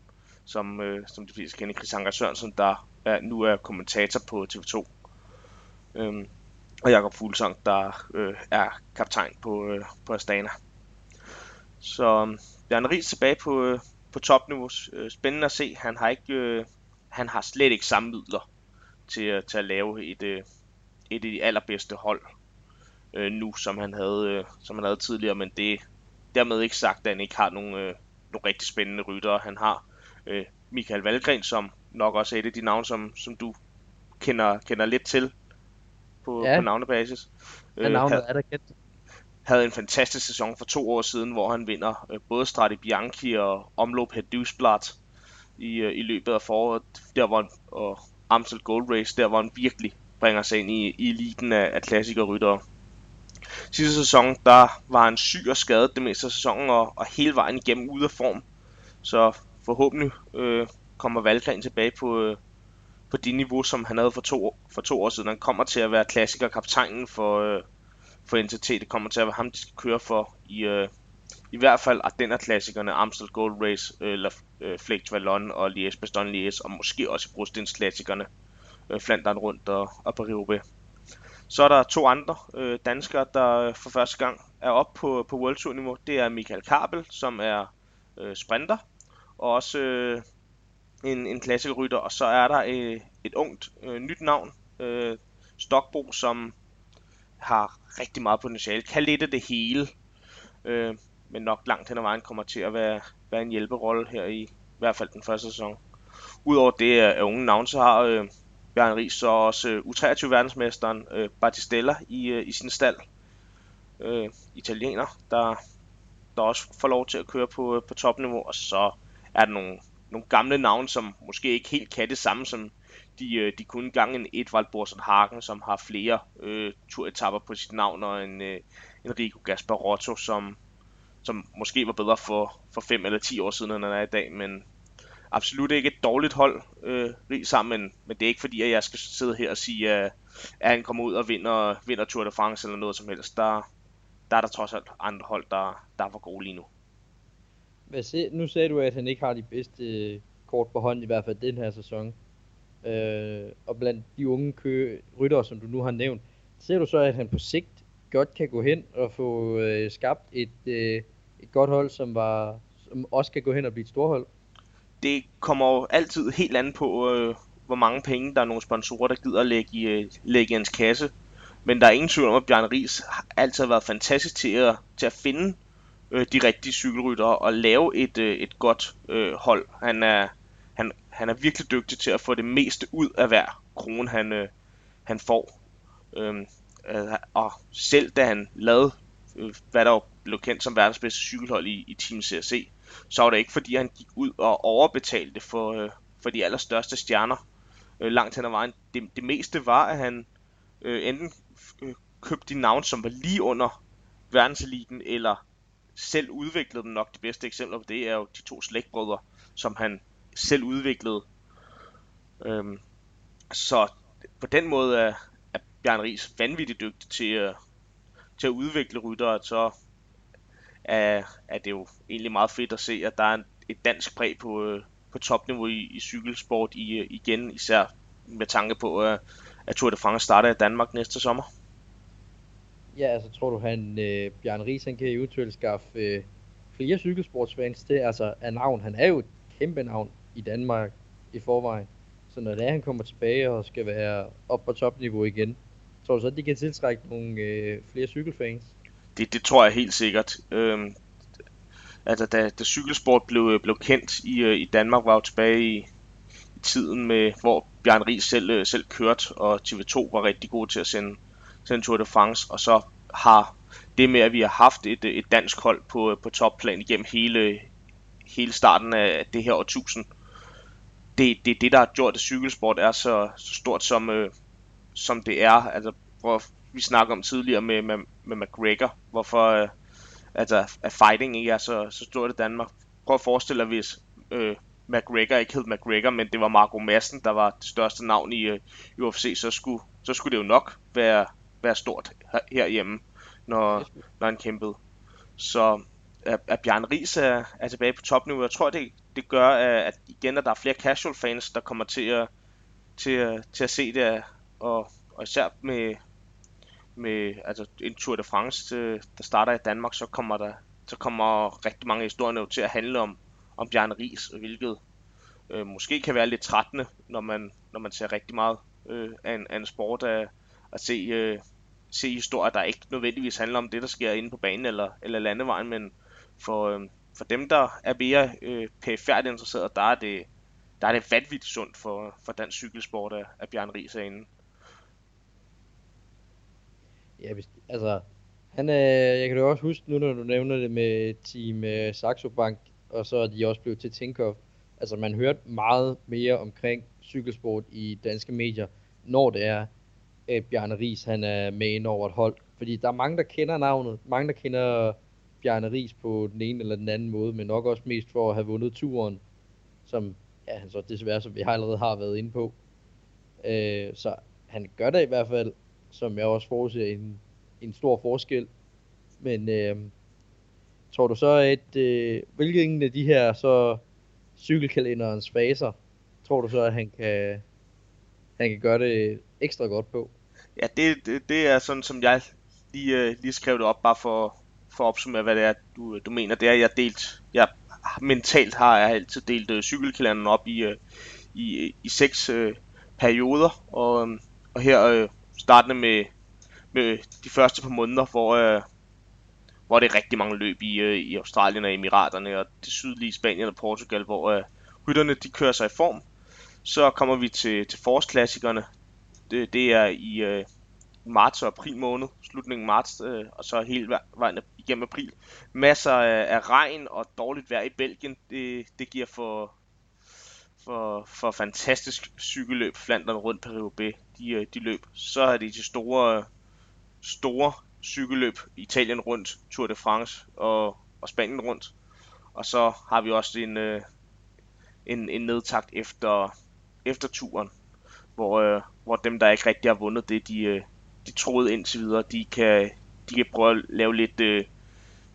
som, uh, som de fleste kender Chris Anker Sørensen, der er, nu er kommentator på TV2. Um, øhm, og Jakob Fuglsang, der øh, er kaptajn på, øh, på Astana. Så øh, Bjarne Ries tilbage på, øh, på topniveau. Øh, spændende at se. Han har ikke, øh, han har slet ikke samme midler til, øh, til at lave et, øh, et af de allerbedste hold øh, nu, som han havde, øh, som han havde tidligere, men det dermed ikke sagt, at han ikke har nogle, øh, nogle rigtig spændende ryttere. Han har øh, Michael Valgren, som nok også er et af de navne, som, som du kender, kender lidt til på, ja. på navnebasis. Ja, øh, navnet er der kendt. Havde en fantastisk sæson for to år siden, hvor han vinder øh, både Strati Bianchi og Omloop Hedusblad i, øh, i løbet af foråret. Der var en, og Amstel Gold Race, der var han virkelig bringer sig ind i, i eliten af, af klassikerryttere. Sidste sæson, der var han syg og skadet det meste af sæsonen, og, og hele vejen igennem ude af form. Så forhåbentlig øh, kommer Valgren tilbage på, øh, på det niveau, som han havde for to, for to år siden. Han kommer til at være klassikerkaptajnen for, øh, for NTT. Det kommer til at være ham, de skal køre for i, øh, i hvert fald Ardenner-klassikerne, Amstel Gold Race, eller øh, øh Flex Vallon og Liège Bastogne Liège, og måske også Brostens-klassikerne, øh, Flandern rundt og, og Paris-Roubaix. Så er der to andre øh, danskere, der øh, for første gang er op på, på World Tour niveau. Det er Michael Kabel, som er øh, sprinter, og også øh, en, en klassikerrytter. Og så er der øh, et ungt øh, nyt navn, øh, Stokbo, som har rigtig meget potentiale. Kan lidt af det hele, øh, men nok langt hen ad vejen kommer til at være, være en hjælperolle her i, i hvert fald den første sæson. Udover det er unge navn, så har øh, Bjørn Ries så også øh, U23-verdensmesteren øh, Battistella i, øh, i sin stald. Øh, italiener, der, der også får lov til at køre på, øh, på topniveau. Og så er der nogle, nogle gamle navne, som måske ikke helt kan det samme, som de, øh, de kunne engang en Edvald Borsen Hagen, som har flere øh, turetapper på sit navn, og en øh, Enrico Gasparotto, som, som måske var bedre for, for 5 eller 10 år siden, end han er i dag, men absolut ikke et dårligt hold øh, rig sammen, men, men det er ikke fordi, at jeg skal sidde her og sige, at, at han kommer ud og vinder, vinder Tour de France eller noget som helst. Der, der er der trods alt andre hold, der, der er for gode lige nu. Hvad se, nu sagde du, at han ikke har de bedste øh, kort på hånden, i hvert fald den her sæson. Øh, og blandt de unge kø ryttere, som du nu har nævnt, ser du så, at han på sigt godt kan gå hen og få øh, skabt et, øh, et godt hold, som, var, som også kan gå hen og blive et storhold? det kommer jo altid helt an på, øh, hvor mange penge der er nogle sponsorer, der gider at lægge i, øh, lægge i hans kasse. Men der er ingen tvivl om, at Bjørn Ries har altid været fantastisk til at, til at finde øh, de rigtige cykelryttere og lave et, øh, et godt øh, hold. Han er, han, han er virkelig dygtig til at få det meste ud af hver krone, han, øh, han får. Øhm, øh, Øh, og selv da han lavede, øh, hvad der blev kendt som verdens bedste cykelhold i, i Team CRC, så var det ikke fordi, han gik ud og overbetalte for, øh, for de allerstørste stjerner langt hen ad vejen. Det, det meste var, at han øh, enten købte de navne, som var lige under verdenseliten, eller selv udviklede dem nok. De bedste eksempler på det er jo de to slægtbrødre, som han selv udviklede. Øhm, så på den måde er Bjørn Ries vanvittigt dygtig til, at, til at udvikle ryttere, så er, er det jo egentlig meget fedt at se, at der er et dansk præg på, øh, på topniveau i, i cykelsport i, øh, igen, især med tanke på, at Tour de France starter i Danmark næste sommer. Ja, altså tror du, han øh, Bjørn Ries, han kan eventuelt skaffe øh, flere cykelsportsfans til, altså af navn. Han er jo et kæmpe navn i Danmark i forvejen. Så når det er, han kommer tilbage og skal være op på topniveau igen, tror du så, at de kan tiltrække nogle øh, flere cykelfans? Det, det tror jeg helt sikkert. Øhm, altså, da, da cykelsport blev, øh, blev kendt i, øh, i Danmark, var jo tilbage i, i tiden, med, hvor Bjørn Ries selv, øh, selv kørte, og TV2 var rigtig god til at sende, sende Tour de France, og så har det med, at vi har haft et, et dansk hold på, øh, på topplan igennem hele, hele starten af det her årtusind, det er det, det, der har gjort, at cykelsport er så, så stort, som, øh, som det er. Altså, hvor vi snakker om tidligere med, med, med McGregor, hvorfor øh, altså, at fighting ikke er så, så stort i Danmark. Prøv at forestille dig, hvis øh, McGregor ikke hed McGregor, men det var Marco Madsen, der var det største navn i, øh, UFC, så skulle, så skulle det jo nok være, være stort her, herhjemme, når, når han kæmpede. Så at, at Bjørn Ries er, øh, er tilbage på topniveau, jeg tror, det, det gør, øh, at igen, at der er flere casual fans, der kommer til at, til, øh, til at se det, og, og især med, med altså en Tour de France, øh, der starter i Danmark, så kommer der så kommer rigtig mange historier til at handle om, om Bjarne Ries, hvilket øh, måske kan være lidt trættende, når man, når man ser rigtig meget øh, af, en, af en sport at, at se, øh, se historier, der ikke nødvendigvis handler om det, der sker inde på banen eller, eller landevejen, men for, øh, for dem, der er mere øh, pæfærdigt interesseret, der er det, der er det vanvittigt sundt for, for dansk cykelsport, at, at Bjørn Ries er inde. Ja, hvis, altså, han øh, jeg kan jo også huske nu, når du nævner det med Team øh, Saxo Bank, og så er de også blevet til Tinkoff. Altså, man hørte meget mere omkring cykelsport i danske medier, når det er, at Bjarne Ries han er med ind over et hold. Fordi der er mange, der kender navnet. Mange, der kender Bjarne Ries på den ene eller den anden måde, men nok også mest for at have vundet turen, som ja, han så desværre, som vi allerede har været inde på. Øh, så han gør det i hvert fald, som jeg også forudser, en, en stor forskel. Men øh, tror du så, at øh, hvilken af de her så cykelkalenderens faser, tror du så, at han kan, han kan gøre det ekstra godt på? Ja, det, det, det er sådan, som jeg lige, øh, lige skrev det op, bare for, for at opsummere, hvad det er, du, øh, du mener. Det er, jeg delt, jeg mentalt har jeg altid delt øh, cykelkalenderen op i, øh, i, i seks øh, perioder, og, og her øh, startende med, med de første par måneder, hvor, øh, hvor det er rigtig mange løb i, øh, i Australien og Emiraterne, og det sydlige Spanien og Portugal, hvor øh, rytterne de kører sig i form. Så kommer vi til, til forårsklassikerne. Det, det er i øh, marts og april måned, slutningen marts, øh, og så hele vejen igennem april. Masser af, af regn og dårligt vejr i Belgien, det, det giver for, for, for fantastisk cykelløb Flandern rundt på roubaix de, øh, de løb. Så er det de store, store cykelløb Italien rundt, Tour de France og, og Spanien rundt. Og så har vi også en, øh, en, en nedtakt efter, efter turen, hvor, øh, hvor dem, der ikke rigtig har vundet det, de, de troede indtil videre, de kan, de kan prøve at lave lidt, øh,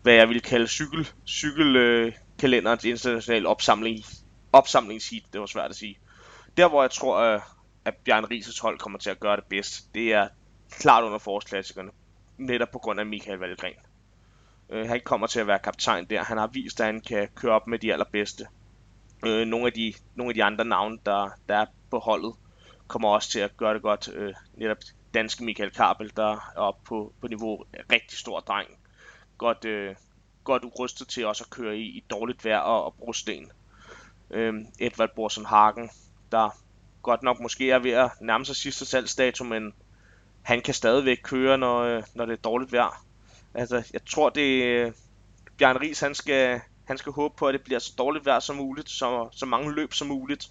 hvad jeg vil kalde cykel, cykelkalenderens øh, internationale opsamling, opsamlingsheat, det var svært at sige. Der hvor jeg tror, øh, at Bjørn Rises hold kommer til at gøre det bedst, det er klart under forårsklassikerne, netop på grund af Michael Valgren. Øh, han kommer til at være kaptajn der. Han har vist, at han kan køre op med de allerbedste. Øh, nogle, af de, nogle af de andre navne, der, der er på holdet, kommer også til at gøre det godt. Øh, netop danske Michael Kabel, der er oppe på, på niveau rigtig stor dreng. Godt, øh, godt rustet til også at køre i, i dårligt vejr og, og brosten. Øh, Edvard Borsen Hagen, der godt nok måske er ved at nærme sig sidste salgsdato, men han kan stadigvæk køre, når, øh, når det er dårligt vejr. Altså, jeg tror, det øh, er Bjørn Ries, han skal, han skal håbe på, at det bliver så dårligt vejr som muligt, så, så mange løb som muligt.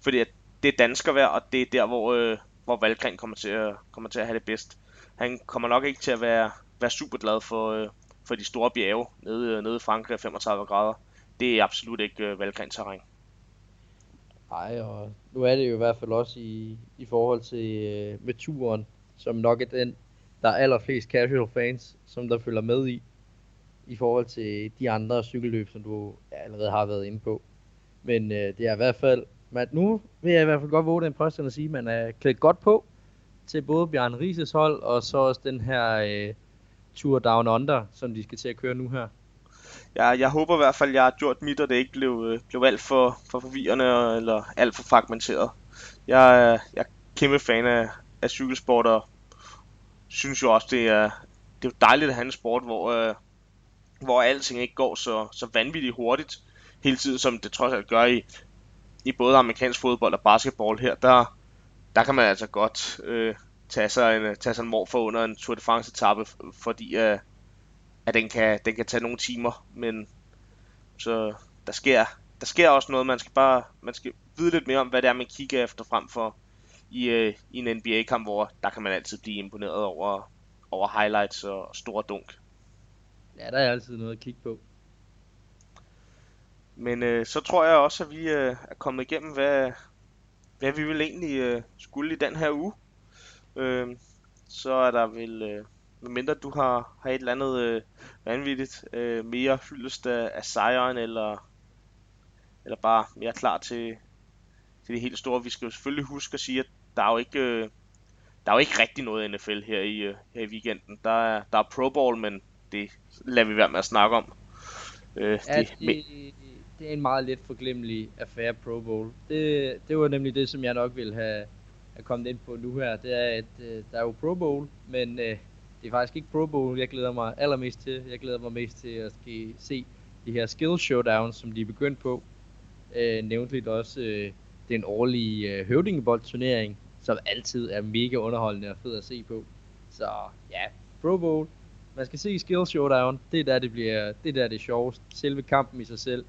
Fordi det er danskervejr, og det er der, hvor, øh, hvor Valgren kommer til, at, kommer til at have det bedst. Han kommer nok ikke til at være, være super glad for, øh, for de store bjerge nede, øh, nede i Frankrig 35 grader. Det er absolut ikke øh, Valgren terræn. Nej, og nu er det jo i hvert fald også i, i forhold til øh, med turen, som nok er den, der er allerflest casual fans, som der følger med i, i forhold til de andre cykelløb, som du allerede har været inde på. Men øh, det er i hvert fald, man, nu vil jeg i hvert fald godt våge den påstand at sige, at man er klædt godt på til både Bjørn Rises hold, og så også den her øh, Tour Down Under, som de skal til at køre nu her jeg, jeg håber i hvert fald, at jeg har gjort mit, og det ikke blev, øh, blev alt for, for forvirrende eller alt for fragmenteret. Jeg, øh, jeg er kæmpe fan af, af cykelsport, og synes jo også, det er, det er dejligt at have en sport, hvor, øh, hvor alting ikke går så, så vanvittigt hurtigt hele tiden, som det trods alt gør i, i både amerikansk fodbold og basketball her. Der, der kan man altså godt øh, tage, sig en, tage sig en morfor under en Tour de France etape, fordi øh, at den kan, den kan tage nogle timer, men så der sker, der sker også noget, man skal bare man skal vide lidt mere om, hvad det er, man kigger efter frem for i, øh, i en NBA-kamp, hvor der kan man altid blive imponeret over, over highlights og store dunk. Ja, der er altid noget at kigge på. Men øh, så tror jeg også, at vi øh, er kommet igennem, hvad, hvad vi vil egentlig øh, skulle i den her uge. Øh, så er der vel øh, medmindre du har, har et eller andet øh, vanvittigt øh, mere hyldest af, af sejren, eller, eller bare mere klar til, til det helt store. Vi skal jo selvfølgelig huske at sige, at der er jo ikke, øh, der er jo ikke rigtig noget NFL her i, øh, her i weekenden. Der er, der er Pro Bowl, men det lader vi være med at snakke om. Øh, ja, det, det, det er en meget let forglemmelig affære Pro Bowl. Det, det var nemlig det, som jeg nok ville have, have kommet ind på nu her. Det er, at øh, der er jo Pro Bowl, men øh, det er faktisk ikke Pro Bowl, jeg glæder mig allermest til. Jeg glæder mig mest til at skal se de her skill showdowns, som de er begyndt på. Øh, nævntligt også øh, den årlige øh, høvdingeboldturnering, som altid er mega underholdende og fed at se på. Så ja, Pro Bowl. Man skal se skill showdown. Det er der, det bliver, det er der, det er sjovest. Selve kampen i sig selv,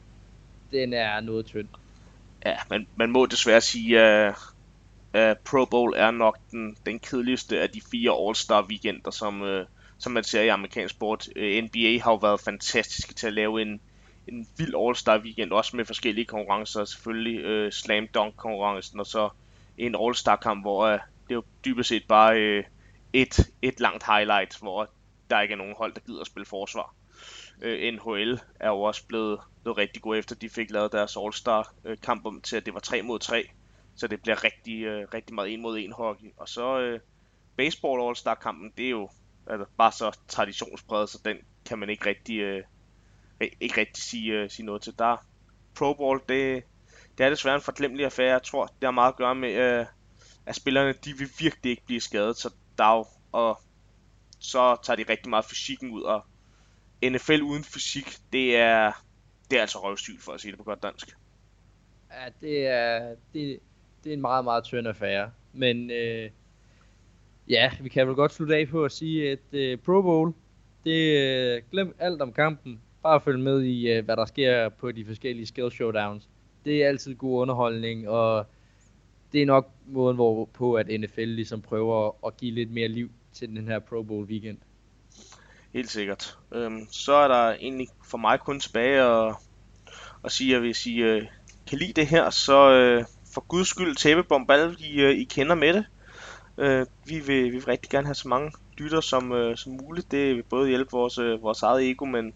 den er noget tynd. Ja, men man må desværre sige, at uh, Øh, Pro Bowl er nok den, den kedeligste af de fire All-Star weekender, som, uh, som man ser i amerikansk sport. Uh, øh, NBA har jo været fantastiske til at lave en, en vild All-Star weekend, også med forskellige konkurrencer, selvfølgelig uh, Slam Dunk konkurrencen, og så en All-Star kamp, hvor uh, det er jo dybest set bare uh, et, et langt highlight, hvor der ikke er nogen hold, der gider at spille forsvar. Øh, NHL er jo også blevet, blevet rigtig god efter, de fik lavet deres All-Star kamp om til, at det var 3 mod 3, så det bliver rigtig, øh, rigtig meget en mod en hockey. Og så øh, baseball All-Star kampen, det er jo altså, bare så traditionspræget, så den kan man ikke rigtig, øh, ikke rigtig sige, øh, sige noget til. Der Pro Bowl, det, det er desværre en forglemmelig affære. Jeg tror, det har meget at gøre med, øh, at spillerne de vil virkelig ikke blive skadet, så dag, og så tager de rigtig meget fysikken ud, og NFL uden fysik, det er, det er altså røvsygt for at sige det på godt dansk. Ja, det er, det, det er en meget, meget tynd affære. Men øh, ja, vi kan vel godt slutte af på at sige, at øh, Pro Bowl, det øh, glem alt om kampen. Bare følg med i, øh, hvad der sker på de forskellige skill showdowns. Det er altid god underholdning, og det er nok måden, hvorpå at NFL ligesom prøver at give lidt mere liv til den her Pro Bowl weekend. Helt sikkert. Øhm, så er der egentlig for mig kun tilbage at, at sige, at hvis I øh, kan lide det her, så øh, for guds skyld tæppebombe alle I, øh, I kender med det. Øh, vi, vil, vi vil rigtig gerne have så mange lytter som, øh, som muligt. Det vil både hjælpe vores, øh, vores eget ego, men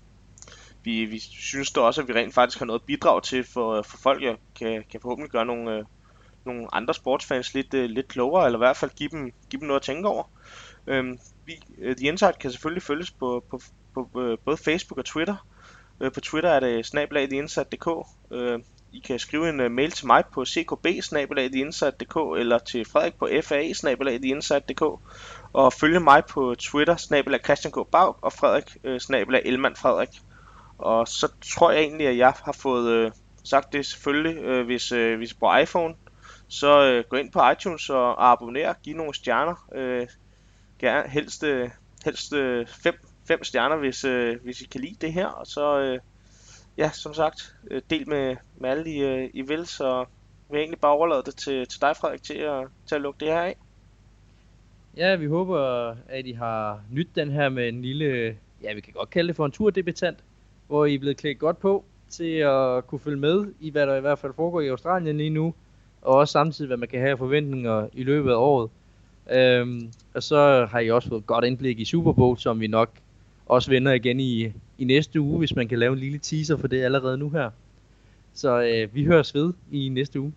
vi, vi synes da også, at vi rent faktisk har noget at bidrage til for, øh, for folk, jeg kan, kan forhåbentlig gøre nogle, øh, nogle andre sportsfans lidt, øh, lidt klogere, eller i hvert fald give dem, give dem noget at tænke over. Øhm, øh, vi, uh, The Insight kan selvfølgelig følges på, på, på, på både Facebook og Twitter. Øh, på Twitter er det snablag.theinsight.dk. Øh, i kan skrive en uh, mail til mig på ckb eller til Frederik på fa og følge mig på Twitter snabelag Christian K. Bag og Frederik øh, uh, snabelag Elman Frederik. Og så tror jeg egentlig, at jeg har fået uh, sagt det selvfølgelig, uh, hvis, uh, hvis på iPhone. Så uh, gå ind på iTunes og abonner, giv nogle stjerner. Uh, gerne helst, helst fem, fem stjerner, hvis, hvis I kan lide det her. Og så ja, som sagt, øh, del med, med alle I, øh, I vil, så vil jeg egentlig bare overlade det til, til dig, Frederik, til at, til at lukke det her af. Ja, vi håber, at I har nyt den her med en lille, ja, vi kan godt kalde det for en turdebutant, hvor I er blevet klædt godt på til at kunne følge med i, hvad der i hvert fald foregår i Australien lige nu, og også samtidig, hvad man kan have forventninger i løbet af året. Øhm, og så har I også fået godt indblik i Super Bowl, som vi nok også vender igen i, i næste uge, hvis man kan lave en lille teaser for det allerede nu her. Så øh, vi høres ved i næste uge.